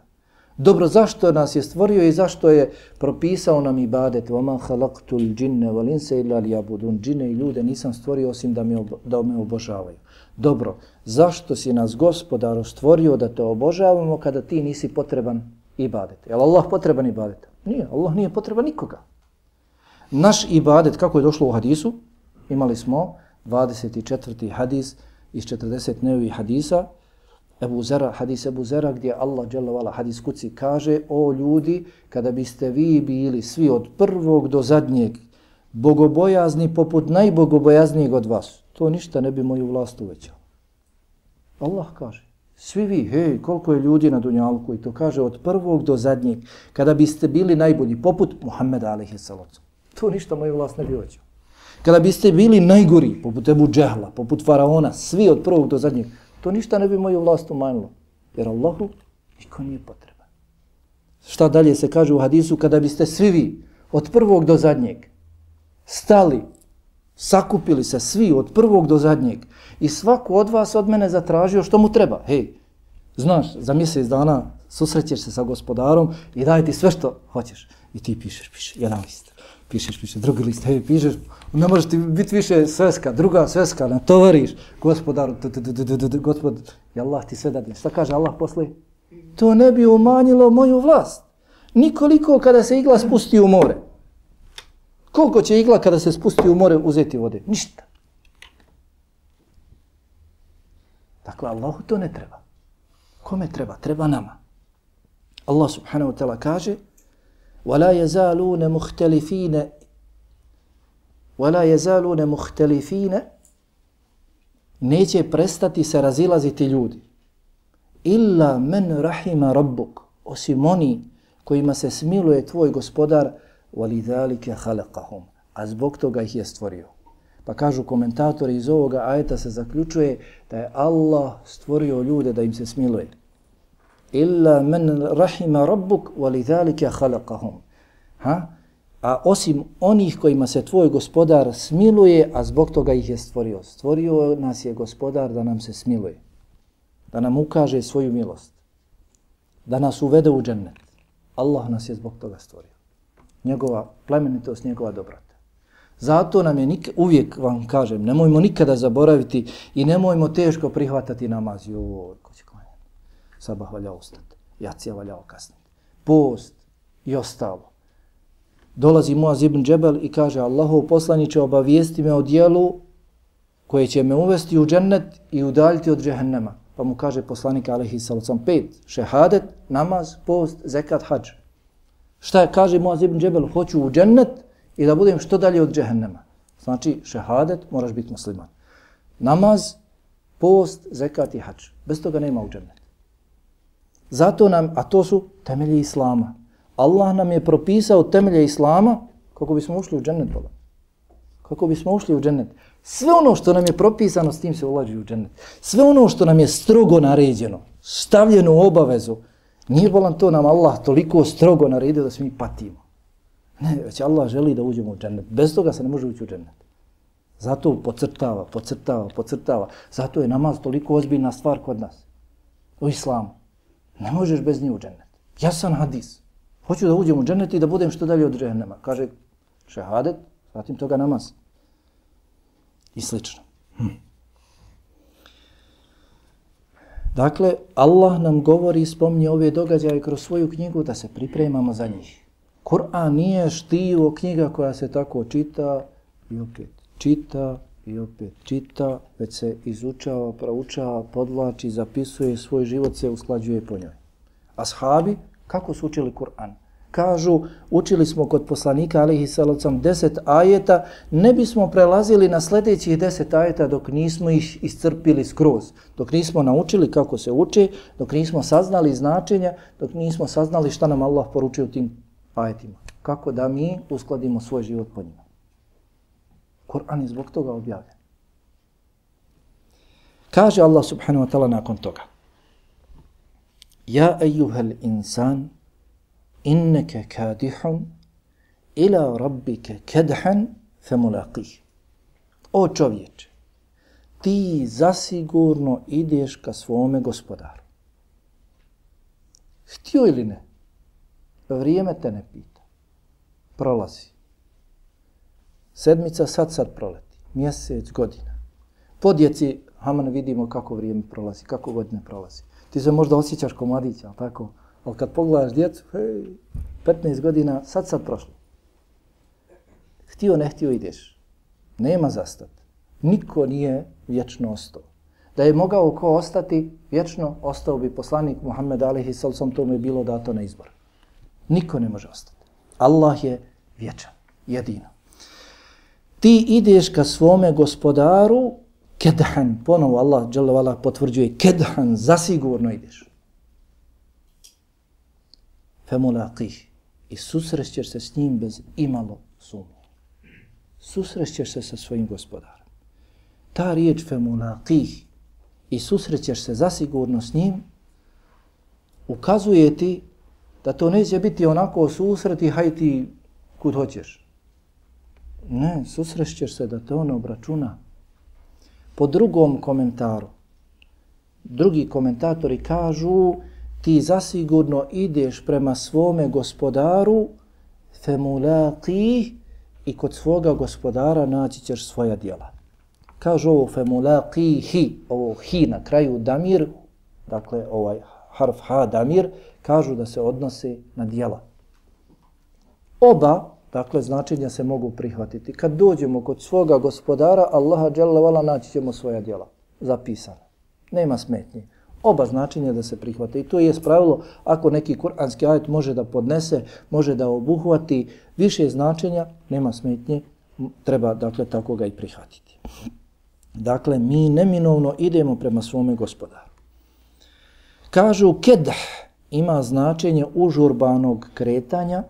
B: Dobro, zašto nas je stvorio i zašto je propisao nam ibadet? وَمَا خَلَقْتُ الْجِنَّ وَلِنْسَ إِلَّا لِيَبُدُونَ Džine i ljude nisam stvorio osim da me, da me obožavaju. Dobro, zašto si nas gospodar stvorio da te obožavamo kada ti nisi potreban ibadet? Je Allah potreban ibadet? Nije, Allah nije potreba nikoga. Naš ibadet, kako je došlo u hadisu, imali smo 24. hadis iz 40 nevi hadisa, Ebu Zera, hadis Ebu Zera gdje Allah dželavala hadis kuci kaže o ljudi kada biste vi bili svi od prvog do zadnjeg bogobojazni poput najbogobojaznijeg od vas, to ništa ne bi moju vlast uvećao. Allah kaže, svi vi, hej, koliko je ljudi na Dunjalku i to kaže od prvog do zadnjeg, kada biste bili najbolji, poput Muhammeda alihi salatu, to ništa moju vlast ne bi uvećao. Kada biste bili najgori, poput Ebu Džehla, poput Faraona, svi od prvog do zadnjeg, to ništa ne bi moju vlast umanjilo. Jer Allahu niko nije potreban. Šta dalje se kaže u hadisu, kada biste svi vi, od prvog do zadnjeg, stali, sakupili se svi od prvog do zadnjeg i svako od vas od mene zatražio što mu treba. Hej, znaš, za mjesec dana susrećeš se sa gospodarom i daj ti sve što hoćeš. I ti pišeš, pišeš, jedan list, pišeš, pišeš, drugi list, hej, pišeš, ne možeš ti biti više sveska, druga sveska, ne tovariš, gospodar, gospod, i Allah ti sve dadne. Šta kaže Allah posle? To ne bi umanjilo moju vlast. Nikoliko kada se igla spusti u more. Koliko će igla kada se spusti u more uzeti vode? Ništa. Dakle, Allahu to ne treba. Kome treba? Treba nama. Allah subhanahu wa ta'ala kaže وَلَا يَزَالُونَ مُخْتَلِفِينَ وَلَا يَزَالُونَ مُخْتَلِفِينَ Neće prestati se razilaziti ljudi. Illa men rahima rabbuk. Osim oni kojima se smiluje tvoj gospodar, وَلِذَالِكَ خَلَقَهُمْ A zbog toga ih je stvorio. Pa kažu komentatori iz ovoga ajeta se zaključuje da je Allah stvorio ljude da im se smiluje. Illa men rahima rabbuk walidhalika khalaqahum. Ha? A osim onih kojima se tvoj gospodar smiluje, a zbog toga ih je stvorio. Stvorio nas je gospodar da nam se smiluje. Da nam ukaže svoju milost. Da nas uvede u džennet. Allah nas je zbog toga stvorio njegova plemenitost, njegova dobrota. Zato nam je nik, uvijek vam kažem, nemojmo nikada zaboraviti i nemojmo teško prihvatati namaz. Joj, ko će klanjati? Sabah valja ustati, jacija valja okasniti. Post i ostalo. Dolazi Muaz ibn Džebel i kaže Allahov poslaniće obavijesti me o dijelu koje će me uvesti u džennet i udaljiti od džehennema. Pa mu kaže poslanik alaihi sallam pet, šehadet, namaz, post, zekat, hađ. Šta je, kaže Muaz ibn Džebel, hoću u džennet i da budem što dalje od džehennema. Znači, šehadet, moraš biti musliman. Namaz, post, zekat i hač. Bez toga nema u džennet. Zato nam, a to su temelje Islama. Allah nam je propisao temelje Islama kako bismo ušli u džennet. Bola. Kako bismo ušli u džennet. Sve ono što nam je propisano, s tim se ulađi u džennet. Sve ono što nam je strogo naređeno, stavljeno u obavezu, Nije bolan to nam Allah toliko strogo naredio da se mi patimo. Ne, već Allah želi da uđemo u džennet. Bez toga se ne može ući u džennet. Zato pocrtava, pocrtava, pocrtava. Zato je namaz toliko ozbiljna stvar kod nas. U islamu. Ne možeš bez nje u džennet. Ja sam hadis. Hoću da uđem u džennet i da budem što dalje od džennema. Kaže šehadet, zatim toga namaz. I slično. Hm. Dakle, Allah nam govori i spomni ove događaje kroz svoju knjigu da se pripremamo za njih. Kur'an nije štivo knjiga koja se tako čita i opet čita i opet čita, već se izučava, proučava, podlači, zapisuje, svoj život se usklađuje po njoj. Ashabi, kako su učili Kur'an? kažu, učili smo kod poslanika alihi salacom deset ajeta, ne bismo prelazili na sljedećih deset ajeta dok nismo ih iscrpili skroz, dok nismo naučili kako se uči, dok nismo saznali značenja, dok nismo saznali šta nam Allah poručuje u tim ajetima. Kako da mi uskladimo svoj život po njima. Koran je zbog toga objavljen. Kaže Allah subhanahu wa ta'ala nakon toga. Ja ejuhel insan, inneke kadihun, ila rabbike kedhan, femulaqih. O čovječe, ti zasigurno ideš ka svome gospodaru. Htio ili ne? Vrijeme te ne pita. Prolazi. Sedmica sad sad proleti. Mjesec, godina. Po djeci, Haman, vidimo kako vrijeme prolazi, kako godine prolazi. Ti se možda osjećaš ko mladić, ali tako? Ali kad pogledaš djecu, hej, 15 godina, sad sad prošlo. Htio, ne htio, ideš. Nema zastat. Niko nije vječno ostao. Da je mogao ko ostati vječno, ostao bi poslanik Muhammed Alihi Salsom, to mu je bilo dato na izbor. Niko ne može ostati. Allah je vječan, jedino. Ti ideš ka svome gospodaru, kedhan, ponovo Allah dželovala potvrđuje, kedhan, zasigurno ideš. Femulaqih. I susrećeš se s njim bez imalo sumnje. Susrećeš se sa svojim gospodarom. Ta riječ femulaqih i susrećeš se zasigurno s njim, ukazuje ti da to neće biti onako susreti, haj ti kud hoćeš. Ne, susrećeš se da te on obračuna. Po drugom komentaru, drugi komentatori kažu ti zasigurno ideš prema svome gospodaru femulaqi i kod svoga gospodara naći ćeš svoja djela kažu ovo femulaqihi, ovo hi na kraju damir, dakle ovaj harf ha damir, kažu da se odnose na dijela. Oba, dakle, značenja se mogu prihvatiti. Kad dođemo kod svoga gospodara, Allaha dželle vala naći ćemo svoja djela zapisana. Nema smetnje. Oba značenja da se prihvate. I to je pravilo, ako neki kuranski ajet može da podnese, može da obuhvati više značenja, nema smetnje, treba, dakle, tako ga i prihvatiti. Dakle, mi neminovno idemo prema svome gospodaru. Kažu, kedah ima značenje užurbanog kretanja,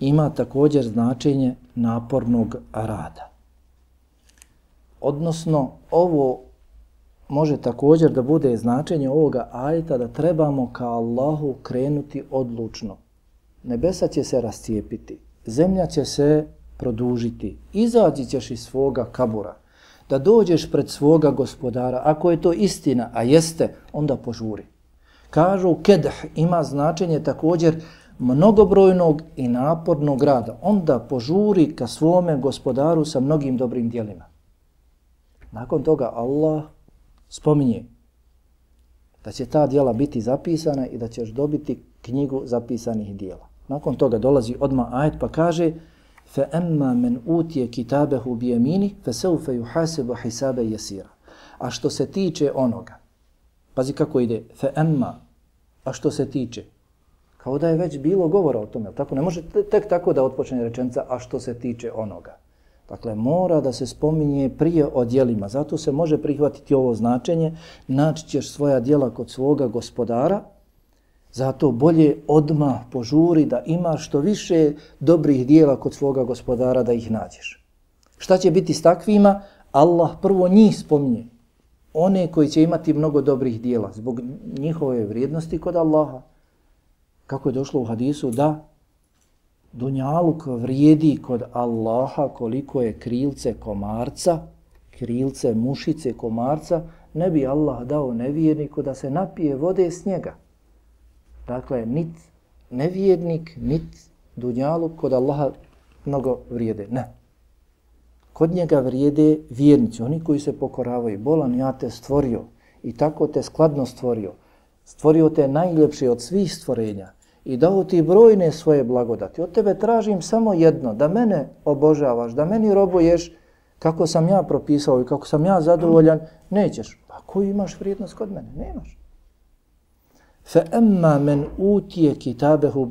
B: ima također značenje napornog rada. Odnosno, ovo može također da bude značenje ovoga ajeta da trebamo ka Allahu krenuti odlučno. Nebesa će se rastijepiti, zemlja će se produžiti, izađi ćeš iz svoga kabura, da dođeš pred svoga gospodara, ako je to istina, a jeste, onda požuri. Kažu, kedah ima značenje također mnogobrojnog i napornog rada. Onda požuri ka svome gospodaru sa mnogim dobrim dijelima. Nakon toga Allah spominje da će ta dijela biti zapisana i da ćeš dobiti knjigu zapisanih dijela. Nakon toga dolazi odma ajet pa kaže fa amma man utiya kitabahu bi yamini حِسَابَ يَسِيرًا yuhasabu hisaban yasira a što se tiče onoga pazi kako ide fa amma a što se tiče kao da je već bilo govora o tome tako ne može tek tako da otpočne rečenica a što se tiče onoga Dakle, mora da se spominje prije o dijelima. Zato se može prihvatiti ovo značenje. Naći ćeš svoja dijela kod svoga gospodara, Zato bolje odma požuri da imaš što više dobrih dijela kod svoga gospodara da ih nađeš. Šta će biti s takvima? Allah prvo njih spominje. One koji će imati mnogo dobrih dijela zbog njihove vrijednosti kod Allaha. Kako je došlo u hadisu da Dunjaluk vrijedi kod Allaha koliko je krilce komarca, krilce mušice komarca, ne bi Allah dao nevjerniku da se napije vode s njega. Dakle, nit nevjernik, nit dunjalu kod Allaha mnogo vrijede. Ne. Kod njega vrijede vjernici, oni koji se pokoravaju. Bolan, ja te stvorio i tako te skladno stvorio. Stvorio te najljepši od svih stvorenja i dao ti brojne svoje blagodati. Od tebe tražim samo jedno, da mene obožavaš, da meni robuješ kako sam ja propisao i kako sam ja zadovoljan, nećeš. Pa koju imaš vrijednost kod mene? Nemaš. Fa emma men utije kitabehu.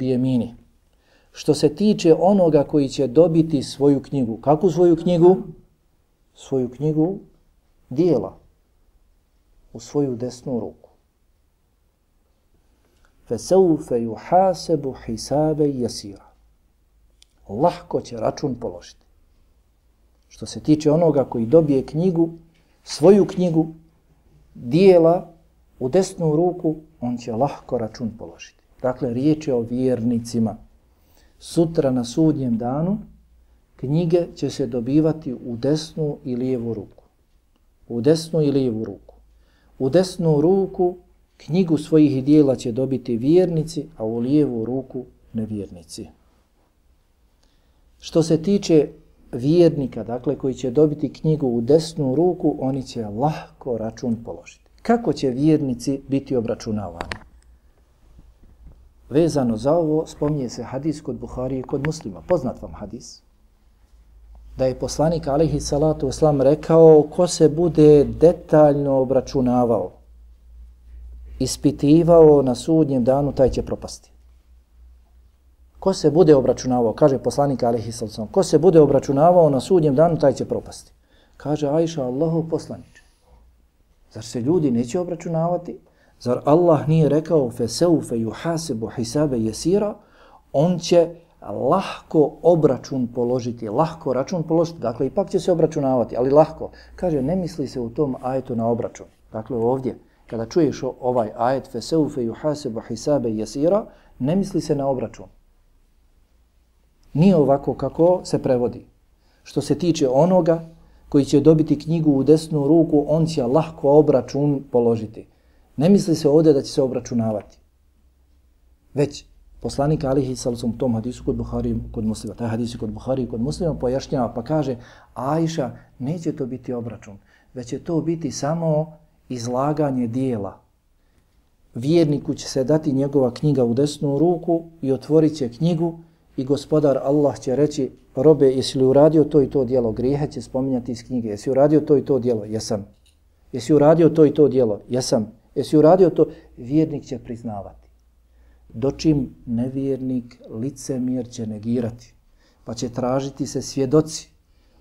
B: Što se tiče onoga koji će dobiti svoju knjigu. Kakvu svoju knjigu? Svoju knjigu dijela u svoju desnu ruku. Fa saufe yuhasebu hisabe jesira. Lahko će račun položiti. Što se tiče onoga koji dobije knjigu, svoju knjigu dijela u desnu ruku, on će lahko račun položiti. Dakle, riječ je o vjernicima. Sutra na sudnjem danu knjige će se dobivati u desnu i lijevu ruku. U desnu i lijevu ruku. U desnu ruku knjigu svojih dijela će dobiti vjernici, a u lijevu ruku nevjernici. Što se tiče vjernika, dakle, koji će dobiti knjigu u desnu ruku, oni će lahko račun položiti. Kako će vjernici biti obračunavani? Vezano za ovo, spominje se hadis kod Buhari i kod muslima. Poznat vam hadis? Da je poslanik alaihi salatu islam rekao ko se bude detaljno obračunavao, ispitivao na sudnjem danu, taj će propasti. Ko se bude obračunavao, kaže poslanik alihi salatu ko se bude obračunavao na sudnjem danu, taj će propasti. Kaže Aisha, Allahu poslaniče. Zar se ljudi neće obračunavati? Zar Allah nije rekao feseufe yuhasebu hisabe jesira? On će lahko obračun položiti, lahko račun položiti. Dakle, ipak će se obračunavati, ali lahko. Kaže, ne misli se u tom ajetu na obračun. Dakle, ovdje, kada čuješ ovaj ajet feseufe yuhasebu hisabe jesira, ne misli se na obračun. Nije ovako kako se prevodi. Što se tiče onoga koji će dobiti knjigu u desnu ruku, on će lahko obračun položiti. Ne misli se ovdje da će se obračunavati. Već poslanik Alihi Salsum tom hadisu kod Buhari kod muslima, taj hadis kod Buhari kod muslima pojašnjava pa kaže Ajša neće to biti obračun, već će to biti samo izlaganje dijela. Vjerniku će se dati njegova knjiga u desnu ruku i otvorit će knjigu i gospodar Allah će reći robe, jesi li uradio to i to dijelo? grijeha će spominjati iz knjige. Jesi uradio to i to dijelo? Jesam. Jesi uradio to i to dijelo? Jesam. Jesi uradio to? Vjernik će priznavati. Dočim nevjernik licemjer će negirati. Pa će tražiti se svjedoci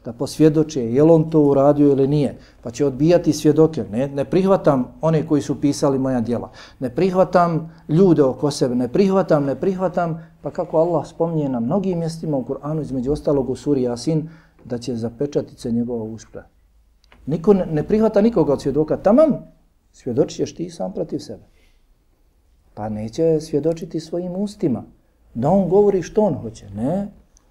B: da posvjedoče je li on to uradio ili nije. Pa će odbijati svjedoke. Ne, ne prihvatam one koji su pisali moja djela. Ne prihvatam ljude oko sebe. Ne prihvatam, ne prihvatam. Pa kako Allah spominje na mnogim mjestima u Kur'anu, između ostalog u suri Yasin, da će zapečatit se njegova uspra. Niko ne, ne prihvata nikoga od svjedoka. Tamam, svjedočiš ti sam protiv sebe. Pa neće svjedočiti svojim ustima. Da on govori što on hoće. Ne,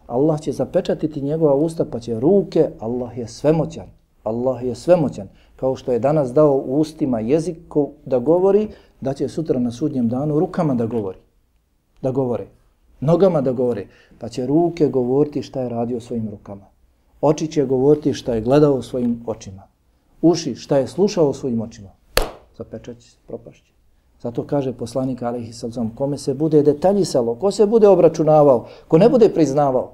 B: Allah će zapečatiti njegova usta pa će ruke, Allah je svemoćan. Allah je svemoćan. Kao što je danas dao ustima jeziku da govori, da će sutra na sudnjem danu rukama da govori. Da govore. Nogama da govore. Pa će ruke govoriti šta je radio svojim rukama. Oči će govoriti šta je gledao svojim očima. Uši šta je slušao svojim očima. Zapečat će se, propašće. Zato kaže poslanik Alihi Salzom, kome se bude detaljisalo, ko se bude obračunavao, ko ne bude priznavao,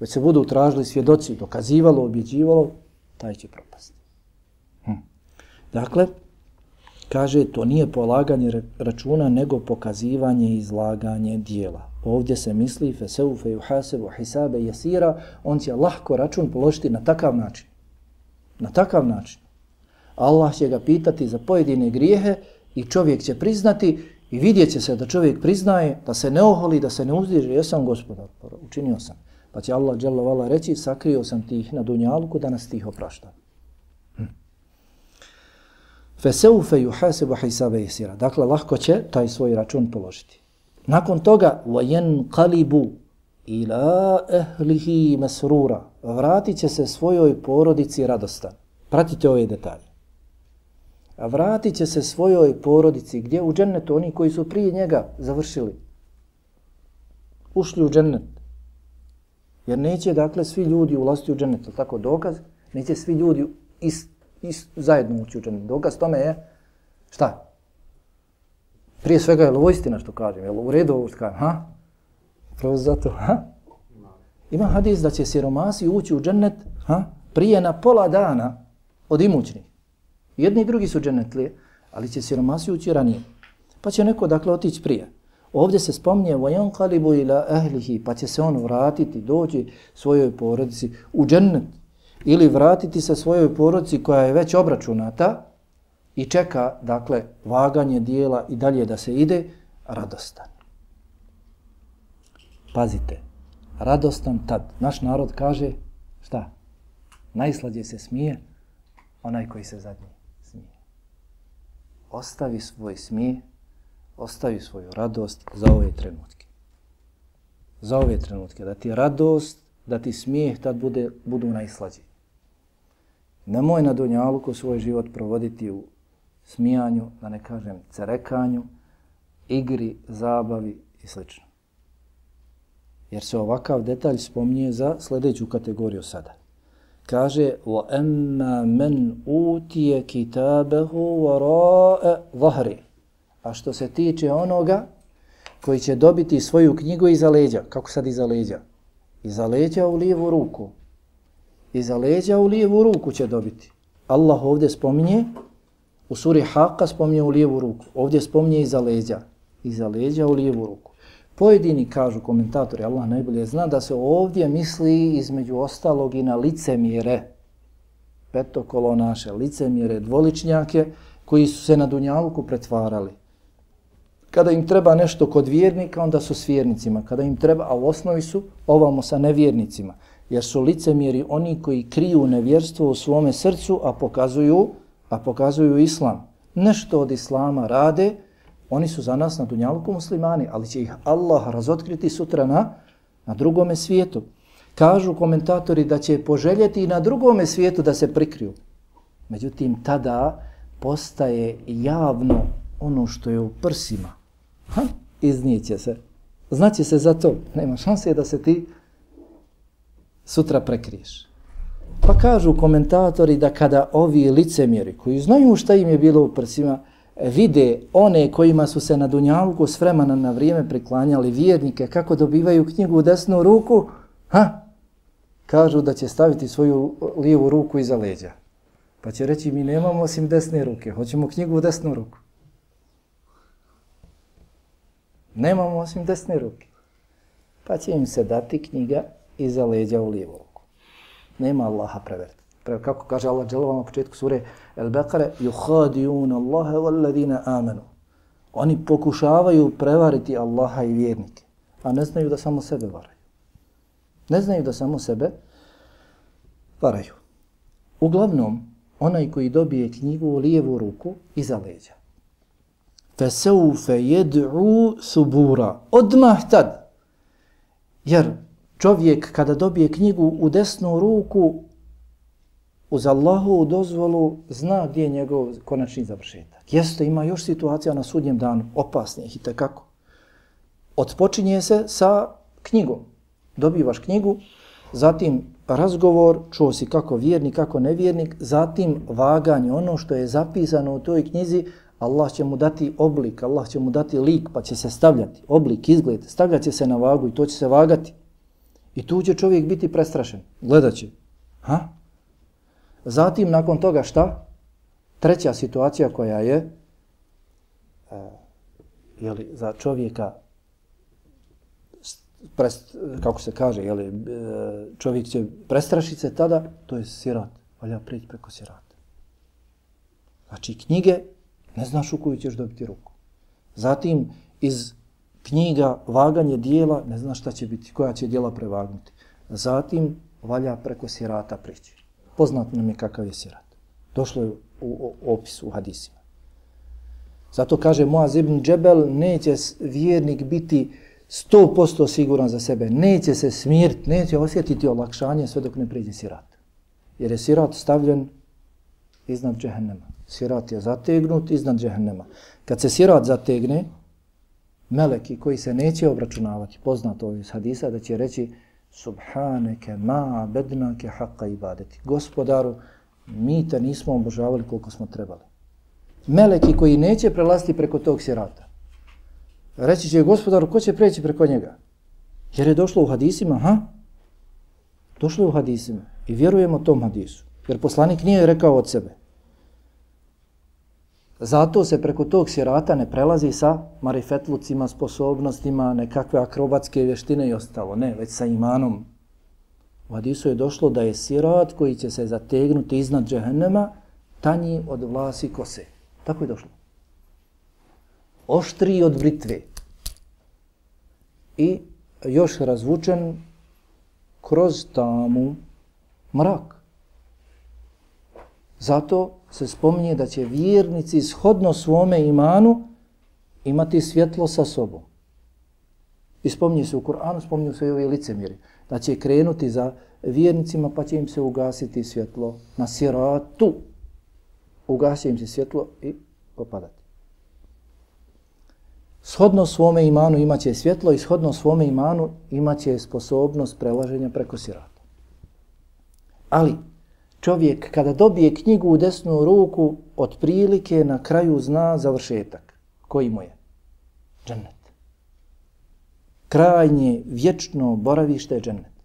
B: već se budu tražili svjedoci, dokazivalo, objeđivalo, taj će propasti. Hm. Dakle, kaže, to nije polaganje računa, nego pokazivanje i izlaganje dijela. Ovdje se misli, feseu fe juhasebu hisabe jesira, on će lahko račun položiti na takav način. Na takav način. Allah će ga pitati za pojedine grijehe i čovjek će priznati i vidjet će se da čovjek priznaje, da se ne oholi, da se ne uzdiže, jesam gospodar, učinio sam. Pa će Allah dželovala reći sakrio sam ti ih na dunjaluku da nas tih oprašta. Hm. Feseufe yuhasibu hisabe yasira. Dakle, lahko će taj svoj račun položiti. Nakon toga, vajen kalibu ila ehlihi masrura. Vratit će se svojoj porodici radostan. Pratite ove detalje. A vratit će se svojoj porodici gdje u džennetu oni koji su prije njega završili. Ušli u džennet. Jer neće, dakle, svi ljudi ulaziti u džennet, tako dokaz, neće svi ljudi is, is, zajedno ući u džennet. Dokaz tome je, šta? Prije svega je li ovo istina što kažem, je li u redu ovo što kažem, ha? Prvo zato, ha? Ima hadis da će siromasi ući u džennet, ha? Prije na pola dana od imućnih. Jedni i drugi su dženetlije, ali će siromasi ući ranije. Pa će neko, dakle, otići prije. Ovdje se spominje vojan kalibu ila ehlihi, pa će se on vratiti, doći svojoj porodici u džennet ili vratiti se svojoj porodici koja je već obračunata i čeka, dakle, vaganje dijela i dalje da se ide, radostan. Pazite, radostan tad. Naš narod kaže, šta? Najslađe se smije onaj koji se zadnji ostavi svoj smijeh, ostavi svoju radost za ove trenutke. Za ove trenutke. Da ti radost, da ti smijeh tad bude, budu najslađi. Nemoj na Dunjaluku svoj život provoditi u smijanju, da ne kažem cerekanju, igri, zabavi i sl. Jer se ovakav detalj spominje za sljedeću kategoriju sada Kaže, وَأَمَّا مَنْ أُوتِيَ كِتَابَهُ وَرَاءَ ظَهْرِ A što se tiče onoga koji će dobiti svoju knjigu iza leđa, kako sad iza leđa? Iza leđa u lijevu ruku. Iza leđa u lijevu ruku će dobiti. Allah ovdje spominje, u suri Haqqa spominje u lijevu ruku. Ovdje spominje iza leđa. Iza leđa u lijevu ruku. Pojedini kažu komentatori, Allah najbolje zna, da se ovdje misli između ostalog i na licemjere, petokolonaše, licemjere, dvoličnjake, koji su se na Dunjaluku pretvarali. Kada im treba nešto kod vjernika, onda su s vjernicima. Kada im treba, a u osnovi su ovamo sa nevjernicima. Jer su licemjeri oni koji kriju nevjerstvo u svome srcu, a pokazuju, a pokazuju islam. Nešto od islama rade, Oni su za nas na dunjalku muslimani, ali će ih Allah razotkriti sutra na, na drugome svijetu. Kažu komentatori da će poželjeti i na drugome svijetu da se prikriju. Međutim, tada postaje javno ono što je u prsima. Ha? Iznijeće se. Znaće se za to. Nema šanse da se ti sutra prekriješ. Pa kažu komentatori da kada ovi licemjeri koji znaju šta im je bilo u prsima, vide one kojima su se na Dunjalku s vremena na vrijeme priklanjali vjernike, kako dobivaju knjigu u desnu ruku, ha? kažu da će staviti svoju lijevu ruku iza leđa. Pa će reći, mi nemamo osim desne ruke, hoćemo knjigu u desnu ruku. Nemamo osim desne ruke. Pa će im se dati knjiga iza leđa u lijevu ruku. Nema Allaha preverti kako kaže Allah dželle na početku sure El-Bekare, yuhadiyun Allaha walladina amanu. Oni pokušavaju prevariti Allaha i vjernike, a ne znaju da samo sebe varaju. Ne znaju da samo sebe varaju. Uglavnom, onaj koji dobije knjigu u lijevu ruku iza leđa. Fesaufe jed'u subura. Odmah tad. Jer čovjek kada dobije knjigu u desnu ruku, uz Allahovu dozvolu zna gdje je njegov konačni završetak. Jeste, ima još situacija na sudnjem danu, opasnijih i tekako. Odpočinje se sa knjigom. Dobivaš knjigu, zatim razgovor, čuo si kako vjernik, kako nevjernik, zatim vaganje, ono što je zapisano u toj knjizi, Allah će mu dati oblik, Allah će mu dati lik, pa će se stavljati, oblik, izgled, stavljat će se na vagu i to će se vagati. I tu će čovjek biti prestrašen, gledat će. Ha? Zatim, nakon toga šta? Treća situacija koja je e, jeli, za čovjeka prest, kako se kaže, jeli, e, čovjek će prestrašiti se tada, to je sirat. Valja prijeći preko sirata. Znači, knjige, ne znaš u koju ćeš dobiti ruku. Zatim, iz knjiga vaganje dijela, ne znaš šta će biti, koja će dijela prevagnuti. Zatim, valja preko sirata prići poznat nam je kakav je sirat. Došlo je u, u opisu u hadisima. Zato kaže Moaz ibn Džebel, neće vjernik biti 100% siguran za sebe, neće se smirti, neće osjetiti olakšanje sve dok ne priđe sirat. Jer je sirat stavljen iznad džehennema. Sirat je zategnut iznad džehennema. Kad se sirat zategne, meleki koji se neće obračunavati, poznato iz hadisa, da će reći subhaneke ma bednake haqqa ibadeti. Gospodaru, mi te nismo obožavali koliko smo trebali. Meleki koji neće prelasti preko tog sirata. Reći će gospodaru, ko će preći preko njega? Jer je došlo u hadisima, ha? Došlo je u hadisima i vjerujemo tom hadisu. Jer poslanik nije rekao od sebe. Zato se preko tog sirata ne prelazi sa marifetlucima, sposobnostima, nekakve akrobatske vještine i ostalo. Ne, već sa imanom. U Hadisu je došlo da je sirat koji će se zategnuti iznad džehennema tanji od vlasi kose. Tako je došlo. Oštri od britve. I još razvučen kroz tamu mrak. Zato se spominje da će vjernici shodno svome imanu imati svjetlo sa sobom. I spominje se u Koranu, spominju se i ove licemiri, da će krenuti za vjernicima pa će im se ugasiti svjetlo na siratu. Ugasi im se svjetlo i popadati. Shodno svome imanu imaće svjetlo i shodno svome imanu imaće sposobnost prelaženja preko sirata. Ali čovjek kada dobije knjigu u desnu ruku, otprilike na kraju zna završetak. Koji mu je? Džennet. Krajnje, vječno boravište je džennet.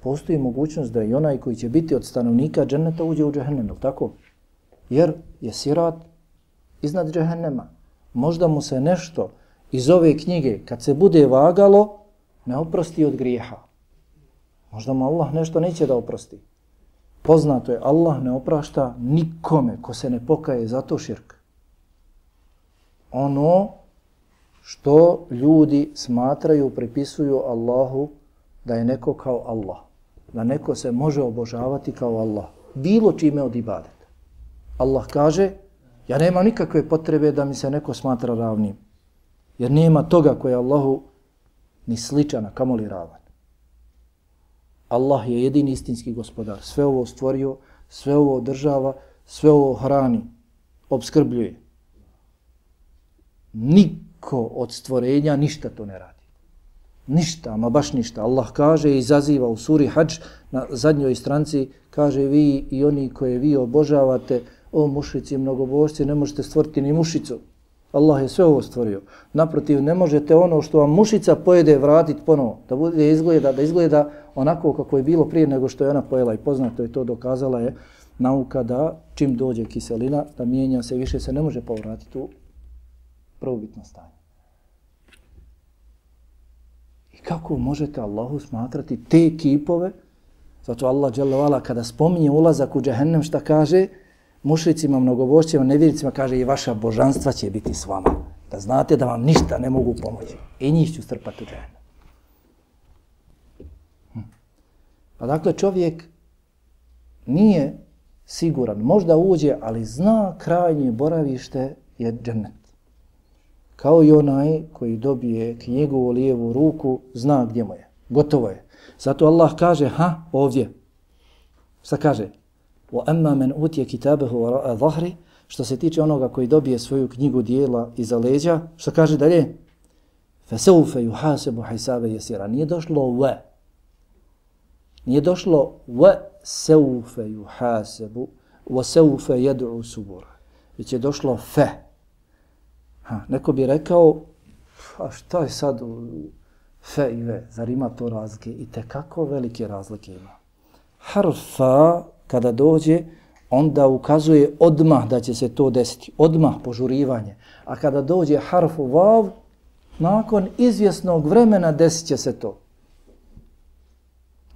B: Postoji mogućnost da i onaj koji će biti od stanovnika dženneta uđe u džehennem, tako? Jer je sirat iznad džehennema. Možda mu se nešto iz ove knjige, kad se bude vagalo, ne oprosti od grijeha. Možda mu Allah nešto neće da oprosti. Poznato je, Allah ne oprašta nikome ko se ne pokaje za to širk. Ono što ljudi smatraju, pripisuju Allahu da je neko kao Allah. Da neko se može obožavati kao Allah. Bilo čime od ibadeta. Allah kaže, ja nemam nikakve potrebe da mi se neko smatra ravnim. Jer nema toga koje Allahu ni sličan, a kamoli ravan. Allah je jedini istinski gospodar. Sve ovo stvorio, sve ovo država, sve ovo hrani, obskrbljuje. Niko od stvorenja ništa to ne radi. Ništa, ma baš ništa. Allah kaže i izaziva u suri Hadž na zadnjoj stranci, kaže vi i oni koje vi obožavate, o mušici, mnogobožci, ne možete stvoriti ni mušicu. Allah je sve ovo stvorio. Naprotiv, ne možete ono što vam mušica pojede vratiti ponovo, da bude izgleda, da izgleda onako kako je bilo prije nego što je ona pojela i poznato je to dokazala je nauka da čim dođe kiselina, da mijenja se, više se ne može povratiti u prvobitno stanje. I kako možete Allahu smatrati te kipove? Zato Allah dželle kada spominje ulazak u džehennem šta kaže? Mušricima, mnogobošćima, nevjericima, kaže i vaša božanstva će biti s vama. Da znate da vam ništa ne mogu pomoći. I njih ću strpati u džene. Hm. Pa dakle, čovjek nije siguran, možda uđe, ali zna krajnje boravište je džennet. Kao i onaj koji dobije knjigu u lijevu ruku, zna gdje mu je. Gotovo je. Zato Allah kaže, ha, ovdje. Šta kaže? Wa amma man utiya kitabahu wara'a dhahri, što se tiče onoga koji dobije svoju knjigu dijela iza leđa, što kaže dalje? Fa sawfa yuhasabu hisaban yasira. Nije došlo wa. Nije došlo wa sawfa yuhasabu wa sawfa yad'u subura. Već je došlo fa. Ha, neko bi rekao, a šta je sad fe i ve? Zar ima to razlike? I te kako velike razlike ima? Harfa kada dođe, onda ukazuje odmah da će se to desiti. Odmah požurivanje. A kada dođe harfu vav, nakon izvjesnog vremena desit će se to.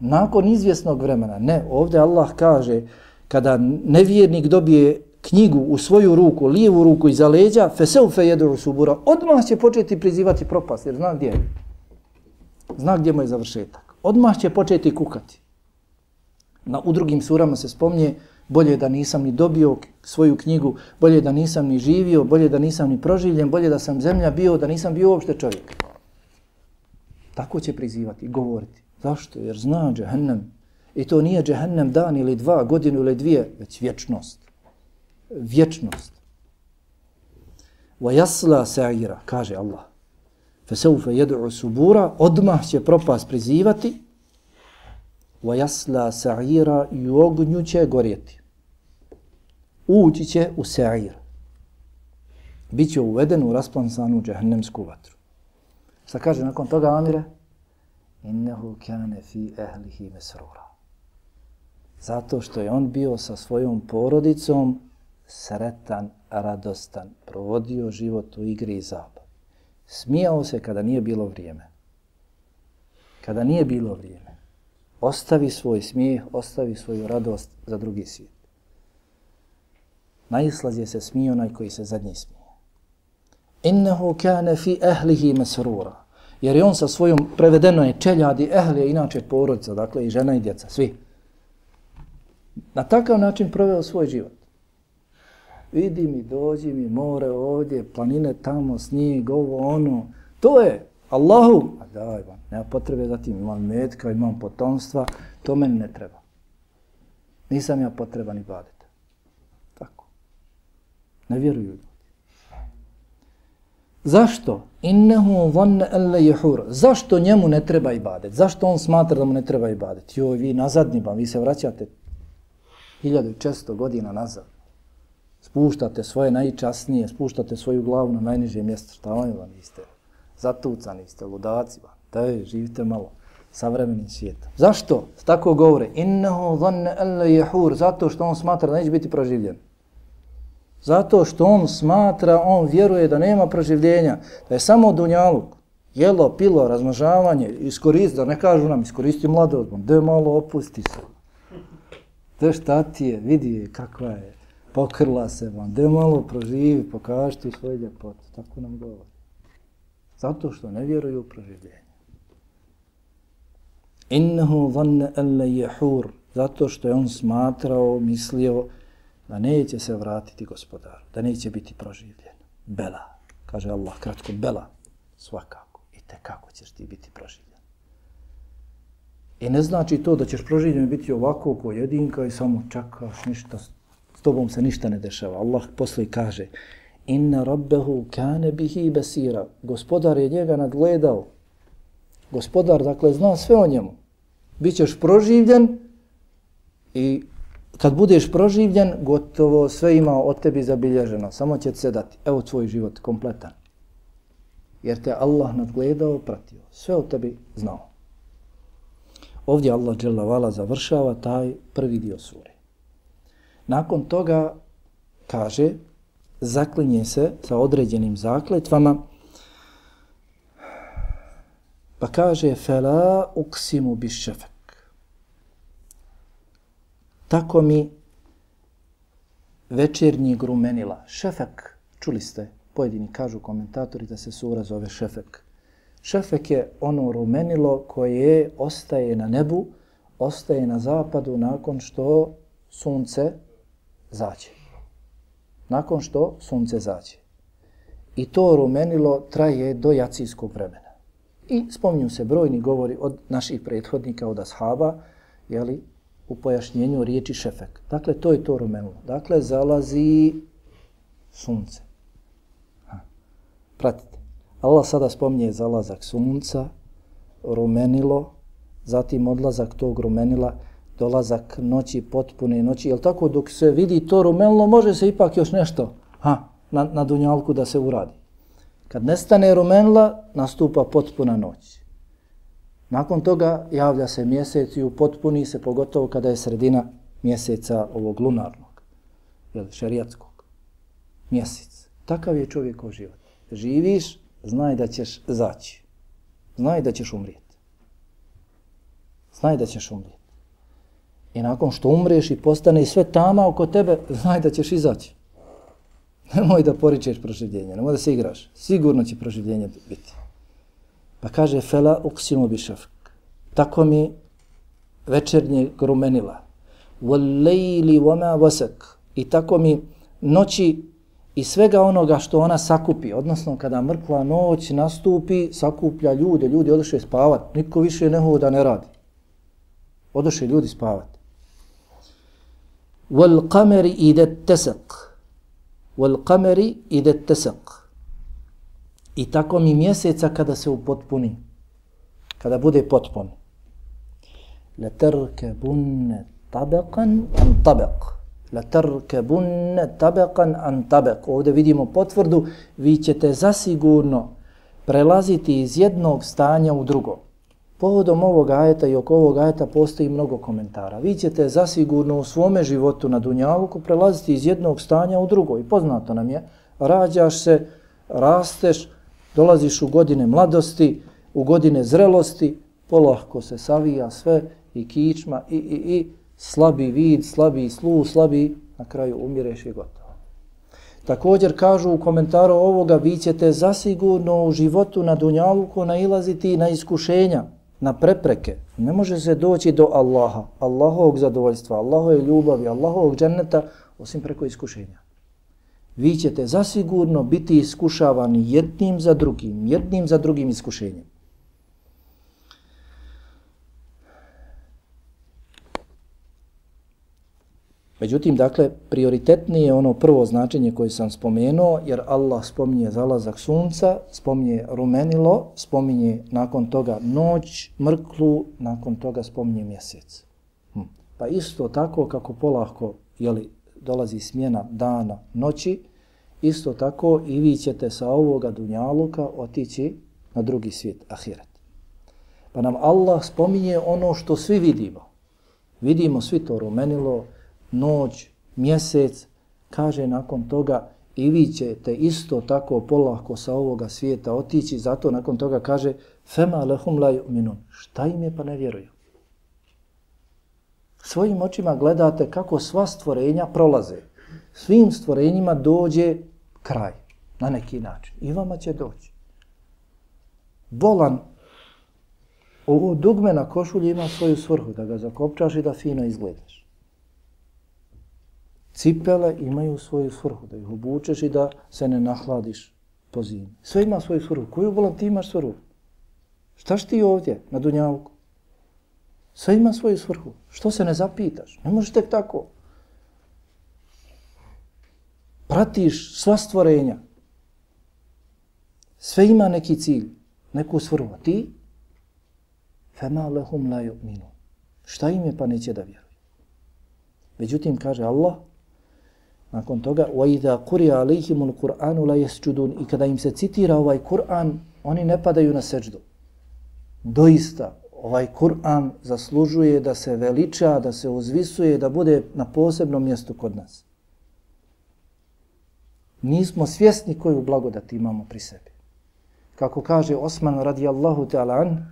B: Nakon izvjesnog vremena. Ne, ovdje Allah kaže, kada nevjernik dobije knjigu u svoju ruku, lijevu ruku iza leđa, feseu jedu subura, odmah će početi prizivati propast, jer zna gdje je. Zna gdje mu je završetak. Odmah će početi kukati. Na, u drugim surama se spomnje bolje da nisam ni dobio svoju knjigu, bolje da nisam ni živio, bolje da nisam ni proživljen, bolje da sam zemlja bio, da nisam bio uopšte čovjek. Tako će prizivati, govoriti. Zašto? Jer zna džehennem. I to nije džehennem dan ili dva, godinu ili dvije, već vječnost. Vječnost. Wa سَعِيرَ, sa'ira, kaže Allah. فَسَوْفَ يَدْعُ subura, odmah će propast prizivati, وَيَسْلَا سَعِيرًا i u ognju će gorjeti. Ući će u sa'ir. Biće uveden u rasplansanu džahnemsku vatru. Šta kaže nakon toga Amire? Innehu kane fi ehlihi mesrura. Zato što je on bio sa svojom porodicom sretan, radostan, provodio život u igri i zabav. Smijao se kada nije bilo vrijeme. Kada nije bilo vrijeme ostavi svoj smijeh, ostavi svoju radost za drugi svijet. Najslazije se smije onaj koji se zadnji smije. Innehu kane fi ehlihi mesrura. Jer je on sa svojom prevedenoj čeljadi ehlije, inače porodica, dakle i žena i djeca, svi. Na takav način proveo svoj život. vidi mi, dođi mi, more ovdje, planine tamo, snijeg, ovo, ono. To je Allahu. A daj vam, nema potrebe za tim, imam metka, imam potomstva, to meni ne treba. Nisam ja potreban i badeta. Tako. Ne vjeruju ljudi. Zašto? Innehu vanne elle jehur. Zašto njemu ne treba ibadet? Zašto on smatra da mu ne treba ibadet? Joj, vi nazadni ba, vi se vraćate 1400 godina nazad. Spuštate svoje najčasnije, spuštate svoju glavu na najniže mjesto. Šta vam vam niste? Zatucani ste, ludaci vam. Daj, živite malo savremenim svijetom. Zašto? Tako govore. Innehu dhanne alla jehur. Zato što on smatra da neće biti proživljen. Zato što on smatra, on vjeruje da nema proživljenja, da je samo dunjaluk, jelo, pilo, razmnožavanje, iskoristi, da ne kažu nam, iskoristi mladost, da malo opusti se. Da šta ti je, vidi kakva je, pokrla se vam, da malo proživi, pokaži ti svoje ljepote, tako nam govori. Zato što ne vjeruju u proživljenje. Innehu vanne elle jehur, zato što je on smatrao, mislio, da neće se vratiti gospodaru, da neće biti proživljen. Bela, kaže Allah kratko, bela, svakako, i te kako ćeš ti biti proživljen. I ne znači to da ćeš proživljen biti ovako ko jedinka i samo čakaš ništa, s tobom se ništa ne dešava. Allah posle kaže, inna rabbehu kane bihi besira, gospodar je njega nadgledao. Gospodar, dakle, zna sve o njemu. Bićeš proživljen i kad budeš proživljen, gotovo sve ima od tebi zabilježeno. Samo će se dati. Evo tvoj život kompletan. Jer te Allah nadgledao, pratio. Sve o tebi znao. Ovdje Allah dželavala završava taj prvi dio sure. Nakon toga kaže, zaklinje se sa određenim zakletvama, pa kaže, fela uksimu bi šefek tako mi večernji grumenila. Šefek, čuli ste, pojedini kažu komentatori da se sura zove šefek. Šefek je ono rumenilo koje ostaje na nebu, ostaje na zapadu nakon što sunce zađe. Nakon što sunce zađe. I to rumenilo traje do jacijskog vremena. I spominju se brojni govori od naših prethodnika, od ashaba, jeli, u pojašnjenju riječi šefek. Dakle, to je to rumenilo. Dakle, zalazi sunce. Ha. Pratite. Allah sada spominje zalazak sunca, rumenilo, zatim odlazak tog rumenila, dolazak noći, potpune noći. Jel tako, dok se vidi to rumenilo, može se ipak još nešto ha, na, na dunjalku da se uradi. Kad nestane rumenila, nastupa potpuna noć. Nakon toga javlja se mjesec i upotpuni se pogotovo kada je sredina mjeseca ovog lunarnog, jel, šerijatskog. Mjesec. Takav je čovjekov život. Živiš, znaj da ćeš zaći. Znaj da ćeš umrijeti. Znaj da ćeš umrijeti. I nakon što umreš i postane sve tama oko tebe, znaj da ćeš izaći. Nemoj da poričeš proživljenje, nemoj da se igraš. Sigurno će proživljenje biti. Pa kaže, fela uksimu bišafk. Tako mi večernje grumenila. Wal vama wama wasak. I tako mi noći i svega onoga što ona sakupi, odnosno kada mrkla noć nastupi, sakuplja ljude, ljudi odošli spavat, niko više ne hoda ne radi. Odošli ljudi spavat. Wal qamari idat tasak. Wal qamari ide tesak. I tako mi mjeseca kada se upotpuni, kada bude potpun. La tarke bunne an tabek. La tarke bunne an tabek. Ovdje vidimo potvrdu, vi ćete zasigurno prelaziti iz jednog stanja u drugo. Povodom ovog ajeta i oko ovog ajeta postoji mnogo komentara. Vi ćete zasigurno u svome životu na Dunjavuku prelaziti iz jednog stanja u drugo. I poznato nam je, rađaš se, rasteš, dolaziš u godine mladosti, u godine zrelosti, polahko se savija sve i kičma i, i, i slabi vid, slabi slu, slabi, na kraju umireš i gotovo. Također kažu u komentaru ovoga, vi ćete zasigurno u životu na Dunjaluku nailaziti na iskušenja, na prepreke. Ne može se doći do Allaha, Allahovog zadovoljstva, Allahove ljubavi, Allahovog dženneta, osim preko iskušenja. vi ćete zasigurno biti iskušavani jednim za drugim, jednim za drugim iskušenjem. Međutim, dakle, prioritetnije je ono prvo značenje koje sam spomenuo, jer Allah spominje zalazak sunca, spominje rumenilo, spominje nakon toga noć, mrklu, nakon toga spominje mjesec. Hm. Pa isto tako kako polahko jeli, dolazi smjena dana, noći, isto tako i vi ćete sa ovoga dunjaluka otići na drugi svijet, ahiret. Pa nam Allah spominje ono što svi vidimo. Vidimo svi to rumenilo, noć, mjesec, kaže nakon toga i vi ćete isto tako polako sa ovoga svijeta otići, zato nakon toga kaže fema lehum la yu'minun. Šta im je pa ne vjeruju? Svojim očima gledate kako sva stvorenja prolaze. Svim stvorenjima dođe kraj, na neki način. I vama će doći. Bolan, ovo dugme na košulji ima svoju svrhu, da ga zakopčaš i da fino izgledaš. Cipele imaju svoju svrhu, da ih obučeš i da se ne nahladiš po zimi. Sve ima svoju svrhu. Koju volam ti imaš svrhu? Šta ti ovdje na Dunjavku? Sve ima svoju svrhu. Što se ne zapitaš? Ne možeš tek tako. Pratiš sva stvorenja. Sve ima neki cilj, neku svrhu. A ti? Fema lehum la yu'minu. Šta im je pa neće da vjeruju? Međutim, kaže Allah, Nakon toga, وَإِذَا قُرِيَ عَلَيْهِمُ الْقُرْآنُ لَا يَسْجُدُونَ I kada im se citira ovaj Kur'an, oni ne padaju na seđdu. Doista, ovaj Kur'an zaslužuje da se veliča, da se uzvisuje, da bude na posebnom mjestu kod nas. Nismo svjesni koju blagodat imamo pri sebi. Kako kaže Osman radijallahu ta'ala an,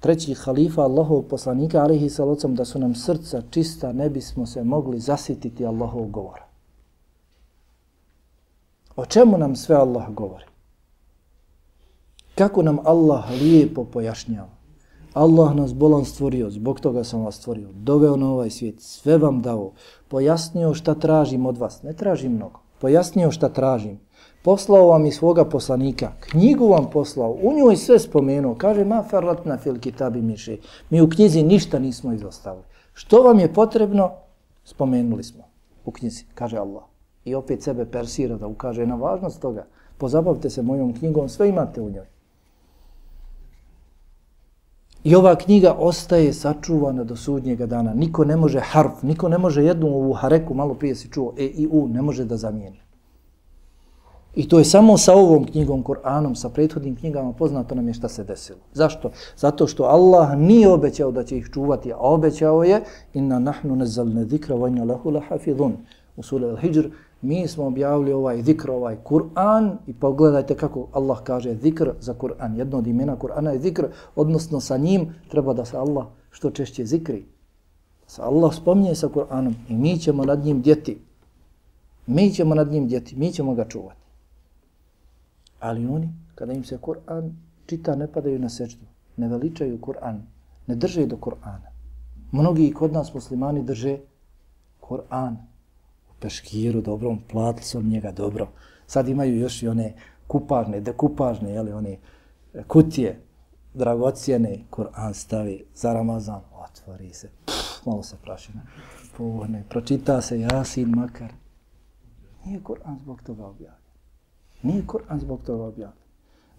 B: treći halifa Allahovog poslanika, alihi salocom, da su nam srca čista, ne bismo se mogli zasititi Allahovog govora. O čemu nam sve Allah govori? Kako nam Allah lijepo pojašnjava? Allah nas bolan stvorio, zbog toga sam vas stvorio, doveo na ovaj svijet, sve vam dao, pojasnio šta tražim od vas, ne tražim mnogo, pojasnio šta tražim, poslao vam i svoga poslanika, knjigu vam poslao, u njoj sve spomenuo, kaže ma ferratna fil kitabi miše, mi u knjizi ništa nismo izostavili. Što vam je potrebno? Spomenuli smo u knjizi, kaže Allah i opet sebe persira da ukaže na važnost toga. Pozabavite se mojom knjigom, sve imate u njoj. I ova knjiga ostaje sačuvana do sudnjega dana. Niko ne može harf, niko ne može jednu ovu hareku, malo prije si čuo, e i u, ne može da zamijeni. I to je samo sa ovom knjigom, Koranom, sa prethodnim knjigama poznato nam je šta se desilo. Zašto? Zato što Allah nije obećao da će ih čuvati, a obećao je inna nahnu nezalne zikra vajna lahu lahafidhun. U suri Al-Hijr mi smo objavili ovaj zikr, ovaj Kur'an i pogledajte kako Allah kaže zikr za Kur'an. Jedno od imena Kur'ana je zikr, odnosno sa njim treba da se Allah što češće zikri. Sa Allah spominje sa Kur'anom i mi ćemo nad njim djeti. Mi ćemo nad njim djeti, mi ćemo ga čuvati. Ali oni, kada im se Kur'an čita, ne padaju na sečdu, ne veličaju Kur'an, ne drže do Kur'ana. Mnogi kod nas muslimani drže Kur'an, peškiru dobrom, platili su njega dobro. Sad imaju još i one kupažne, dekupažne, jeli, one e, kutije, dragocijene, Kur'an stavi za Ramazan, otvori se, pff, malo se prašina, pohne, pročita se Jasin makar. Nije Kur'an zbog toga objavljen. Nije Kur'an zbog toga objavljen.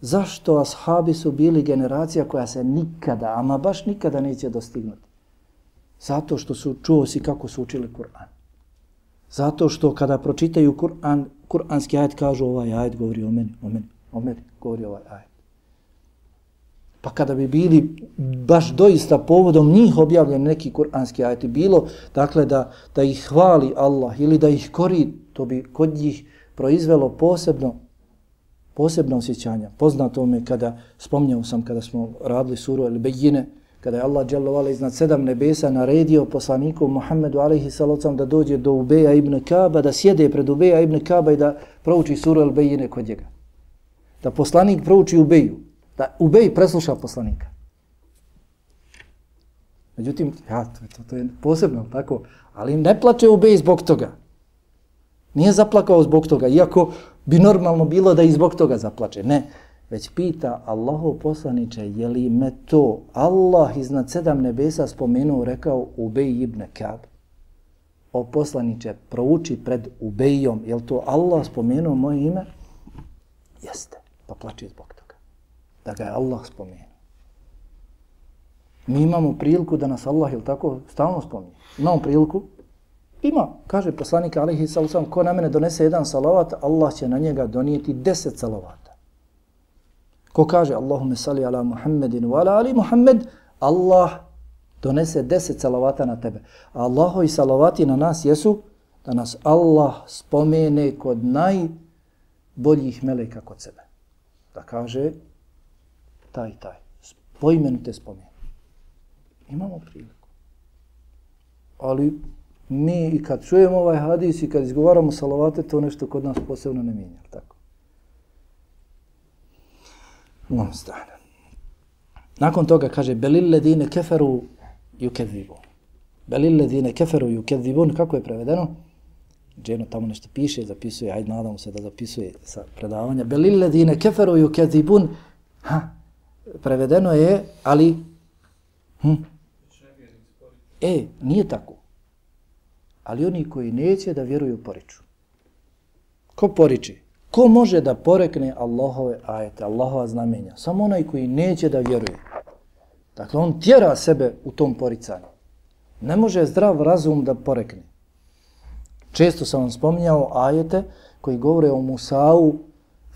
B: Zašto ashabi su bili generacija koja se nikada, ama baš nikada neće dostignuti? Zato što su čuo si kako su učili Kur'an. Zato što kada pročitaju Kur'an, kur'anski ajet kažu ovaj ajet govori o meni, o meni, o meni govori ovaj ajet. Pa kada bi bili baš doista povodom njih objavljen neki kur'anski ajet bilo, dakle da, da ih hvali Allah ili da ih kori, to bi kod njih proizvelo posebno posebno osjećanja. Poznato me kada, spomnjao sam kada smo radili suru ili Bejine, kada je Allah dželovala iznad sedam nebesa naredio poslaniku Muhammedu alaihi salocam da dođe do Ubeja ibn Kaba, da sjede pred Ubeja ibn Kaba i da prouči suru El Bejine kod njega. Da poslanik prouči Ubeju, da Ubej presluša poslanika. Međutim, ja, to, to, to je posebno, tako, ali ne plače Ubej zbog toga. Nije zaplakao zbog toga, iako bi normalno bilo da i zbog toga zaplače. Ne, već pita Allahov poslaniče, je li me to Allah iznad sedam nebesa spomenuo, rekao Ubej ibn Kab? O poslaniče, prouči pred Ubejom, je li to Allah spomenuo moje ime? Jeste, pa plače zbog toga. Da ga je Allah spomenuo. Mi imamo priliku da nas Allah, ili tako, stalno spominje. Imamo priliku? Ima. Kaže poslanik Alihi Salusam, ko na mene donese jedan salavat, Allah će na njega donijeti deset salavata. Ko kaže Allahume sali ala Muhammedin wa ala ali Muhammed, Allah donese deset salavata na tebe. A Allahovi salavati na nas jesu da nas Allah spomene kod najboljih meleka kod sebe. Da kaže taj, taj. Po imenu te spomene. Imamo priliku. Ali mi i kad čujemo ovaj hadis i kad izgovaramo salavate, to nešto kod nas posebno ne mijenja. Tako. No. Nakon toga kaže, belil ledine keferu yukezibu. Belil ledine keferu yukedhibun, kako je prevedeno? Dženo tamo nešto piše, zapisuje, ajde nadamo se da zapisuje sa predavanja. Belil ledine keferu yukezibun. ha, prevedeno je, ali, hm, E, nije tako. Ali oni koji neće da vjeruju poriču. Ko poriči? Ko može da porekne Allahove ajete, Allahova znamenja? Samo onaj koji neće da vjeruje. Dakle, on tjera sebe u tom poricanju. Ne može zdrav razum da porekne. Često sam vam spominjao ajete koji govore o Musau,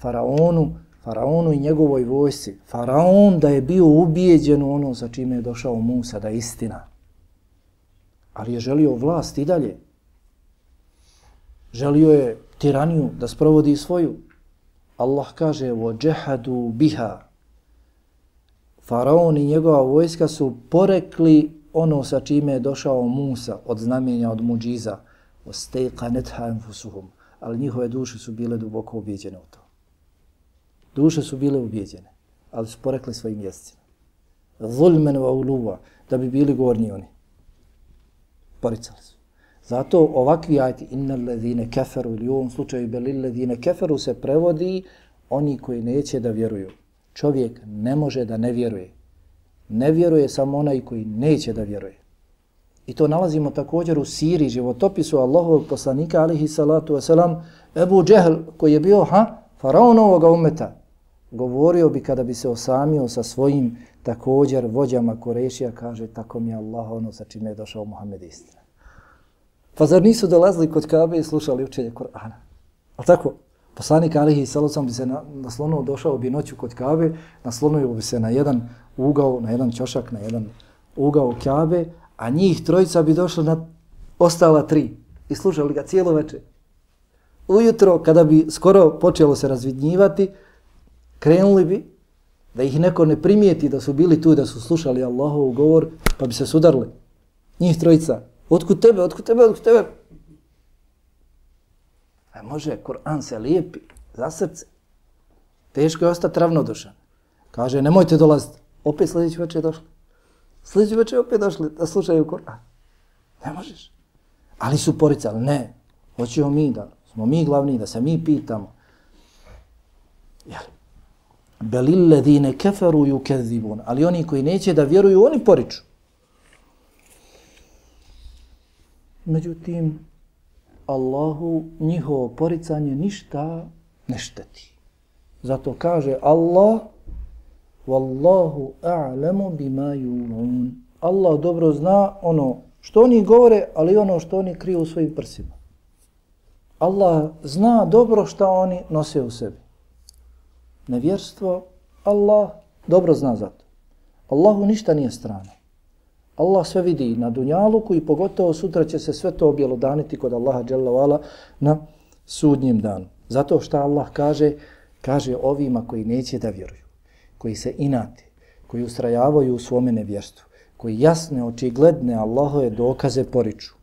B: faraonu, faraonu i njegovoj vojsci. Faraon da je bio ubijeđen u ono sa čime je došao Musa, da je istina ali je želio vlast i dalje. Želio je tiraniju da sprovodi svoju. Allah kaže وَجَحَدُوا biha. Faraon i njegova vojska su porekli ono sa čime je došao Musa od znamenja od muđiza. وَسْتَيْقَنَتْهَا أَنْفُسُهُمْ Ali njihove duše su bile duboko ubijeđene u to. Duše su bile ubijeđene, ali su porekli svojim jezdicima. ظُلْمَنُ وَاُلُوَ Da bi bili gornji oni poricali su. Zato ovakvi ajti innal ledine kafaru ili u ovom slučaju belil ledine kafaru se prevodi oni koji neće da vjeruju. Čovjek ne može da ne vjeruje. Ne vjeruje samo onaj koji neće da vjeruje. I to nalazimo također u Siri, životopisu Allahovog poslanika, alihi salatu wasalam, Ebu Džehl, koji je bio ha, faraon ovoga umeta, govorio bi kada bi se osamio sa svojim također vođama Korešija kaže, tako mi je Allah ono sa čime je došao Muhammed istina. Pa zar nisu dolazili kod Kabe i slušali učenje Kur'ana? A tako? Poslanik Alihi Salosam bi se na, naslonuo, došao bi noću kod Kabe, naslonuo bi se na jedan ugao, na jedan čošak, na jedan ugao Kabe, a njih trojica bi došli na ostala tri i slušali ga cijelo večer. Ujutro, kada bi skoro počelo se razvidnjivati, krenuli bi da ih neko ne primijeti da su bili tu da su slušali Allahov govor, pa bi se sudarili. Njih trojica. Otkud tebe, otkud tebe, otkud tebe? A može, Kur'an se lijepi za srce. Teško je ostati ravnodušan. Kaže, nemojte dolaziti. Opet sljedeći večer došli. Sljedeći večer opet došli da slušaju Kur'an. Ne možeš. Ali su poricali. Ne. Hoćemo mi da smo mi glavni, da se mi pitamo. Jel? belil ladine ju kezibun. ali oni koji neće da vjeruju oni poriču međutim Allahu njihovo poricanje ništa ne šteti zato kaže Allah wallahu a'lamu bima yulun Allah dobro zna ono što oni govore ali ono što oni kriju u svojim prsima Allah zna dobro što oni nose u sebi nevjerstvo, Allah dobro zna za to. Allahu ništa nije strano. Allah sve vidi na dunjaluku i pogotovo sutra će se sve to objelodaniti kod Allaha dželavala na sudnjem danu. Zato što Allah kaže, kaže ovima koji neće da vjeruju, koji se inate, koji ustrajavaju u svome nevjerstvu, koji jasne, očigledne Allahove dokaze poriču,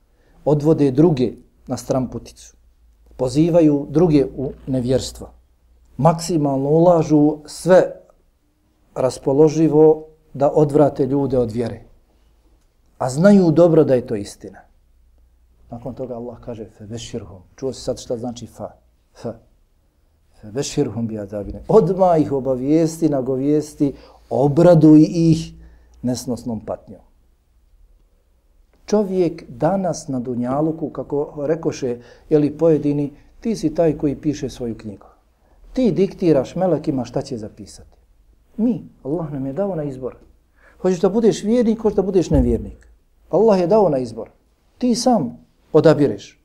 B: odvode druge na stramputicu, pozivaju druge u nevjerstvo, maksimalno ulažu sve raspoloživo da odvrate ljude od vjere a znaju dobro da je to istina. Nakon toga Allah kaže fe. Čuo si sad šta znači fa? Fa. Fe bi adabine. Odma ih obavijesti, nagovijesti, obraduj ih nesnosnom patnjom. Čovjek danas na Dunjaluku, kako rekoše jeli pojedini, ti si taj koji piše svoju knjigu. Ti diktiraš melekima šta će zapisati. Mi, Allah nam je dao na izbor. Hoćeš da budeš vjernik, hoćeš da budeš nevjernik. Allah je dao na izbor. Ti sam odabireš.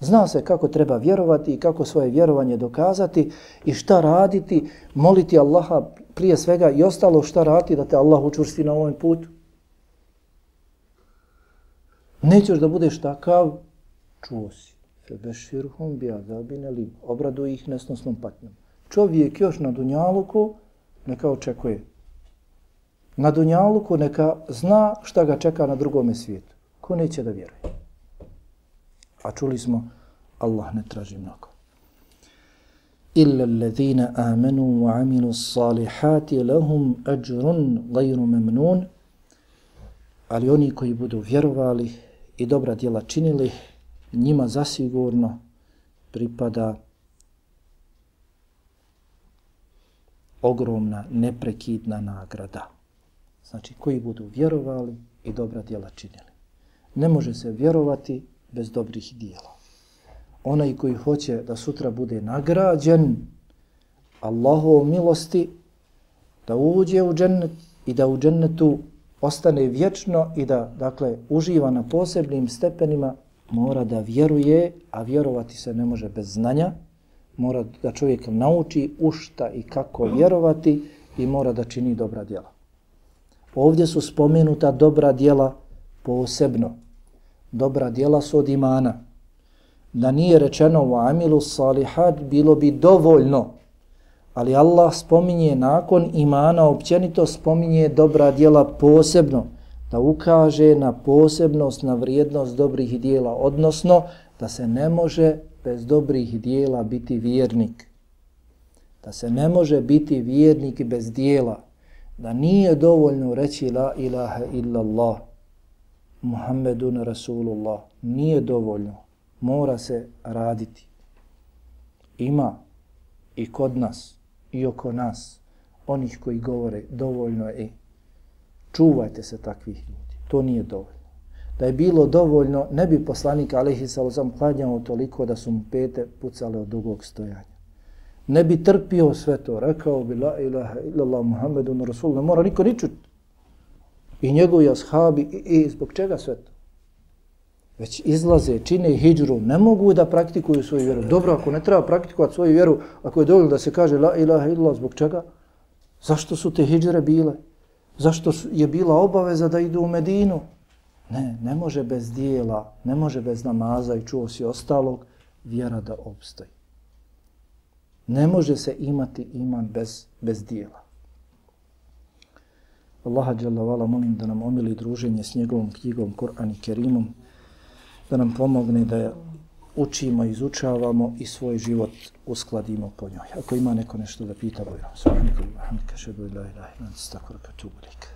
B: Zna se kako treba vjerovati i kako svoje vjerovanje dokazati i šta raditi, moliti Allaha prije svega i ostalo šta raditi da te Allah učvrsti na ovom putu. Nećeš da budeš takav, čuo si. Febeširhum bi azabine li obradu ih nesnosnom patnjom. Čovjek još na dunjaluku neka očekuje na dunjaluku neka zna šta ga čeka na drugome svijetu. Ko neće da vjeruje? A čuli smo, Allah ne traži mnogo. إِلَّا الَّذِينَ آمَنُوا وَعَمِلُوا الصَّالِحَاتِ لَهُمْ أَجْرٌ غَيْرُ مَمْنُونَ Ali oni koji budu vjerovali i dobra djela činili, njima zasigurno pripada ogromna, neprekidna nagrada. Znači, koji budu vjerovali i dobra djela činili. Ne može se vjerovati bez dobrih djela. Onaj koji hoće da sutra bude nagrađen Allahov milosti, da uđe u džennet i da u džennetu ostane vječno i da, dakle, uživa na posebnim stepenima, mora da vjeruje, a vjerovati se ne može bez znanja, mora da čovjek nauči u šta i kako vjerovati i mora da čini dobra djela. Ovdje su spomenuta dobra dijela posebno. Dobra dijela su od imana. Da nije rečeno u amilu salihat bilo bi dovoljno. Ali Allah spominje nakon imana općenito spominje dobra dijela posebno. Da ukaže na posebnost, na vrijednost dobrih dijela. Odnosno da se ne može bez dobrih dijela biti vjernik. Da se ne može biti vjernik bez dijela da nije dovoljno reći la ilaha illallah Muhammedun Rasulullah. Nije dovoljno. Mora se raditi. Ima i kod nas i oko nas onih koji govore dovoljno je. Čuvajte se takvih ljudi. To nije dovoljno. Da je bilo dovoljno ne bi poslanik alejhi salam klanjao toliko da su mu pete pucale od dugog stojanja ne bi trpio sve to. Rekao bi la ilaha illallah Muhammedun Rasul, ne mora niko ni čut. I njegovi ashabi, i, i zbog čega sve to? Već izlaze, čine hijđru, ne mogu da praktikuju svoju vjeru. Dobro, ako ne treba praktikovati svoju vjeru, ako je dovoljno da se kaže la ilaha illallah, zbog čega? Zašto su te hijđre bile? Zašto je bila obaveza da idu u Medinu? Ne, ne može bez dijela, ne može bez namaza i čuo si ostalog, vjera da obstoji. Ne može se imati iman bez, bez dijela. Allaha djela vala molim da nam omili druženje s njegovom knjigom Kur'an i Kerimom, da nam pomogne da učimo, izučavamo i svoj život uskladimo po njoj. Ako ima neko nešto da pita, bojno. Svarnikom, hamdika, šedu, ilaha ilaha nadi, stakvrka, tubulika.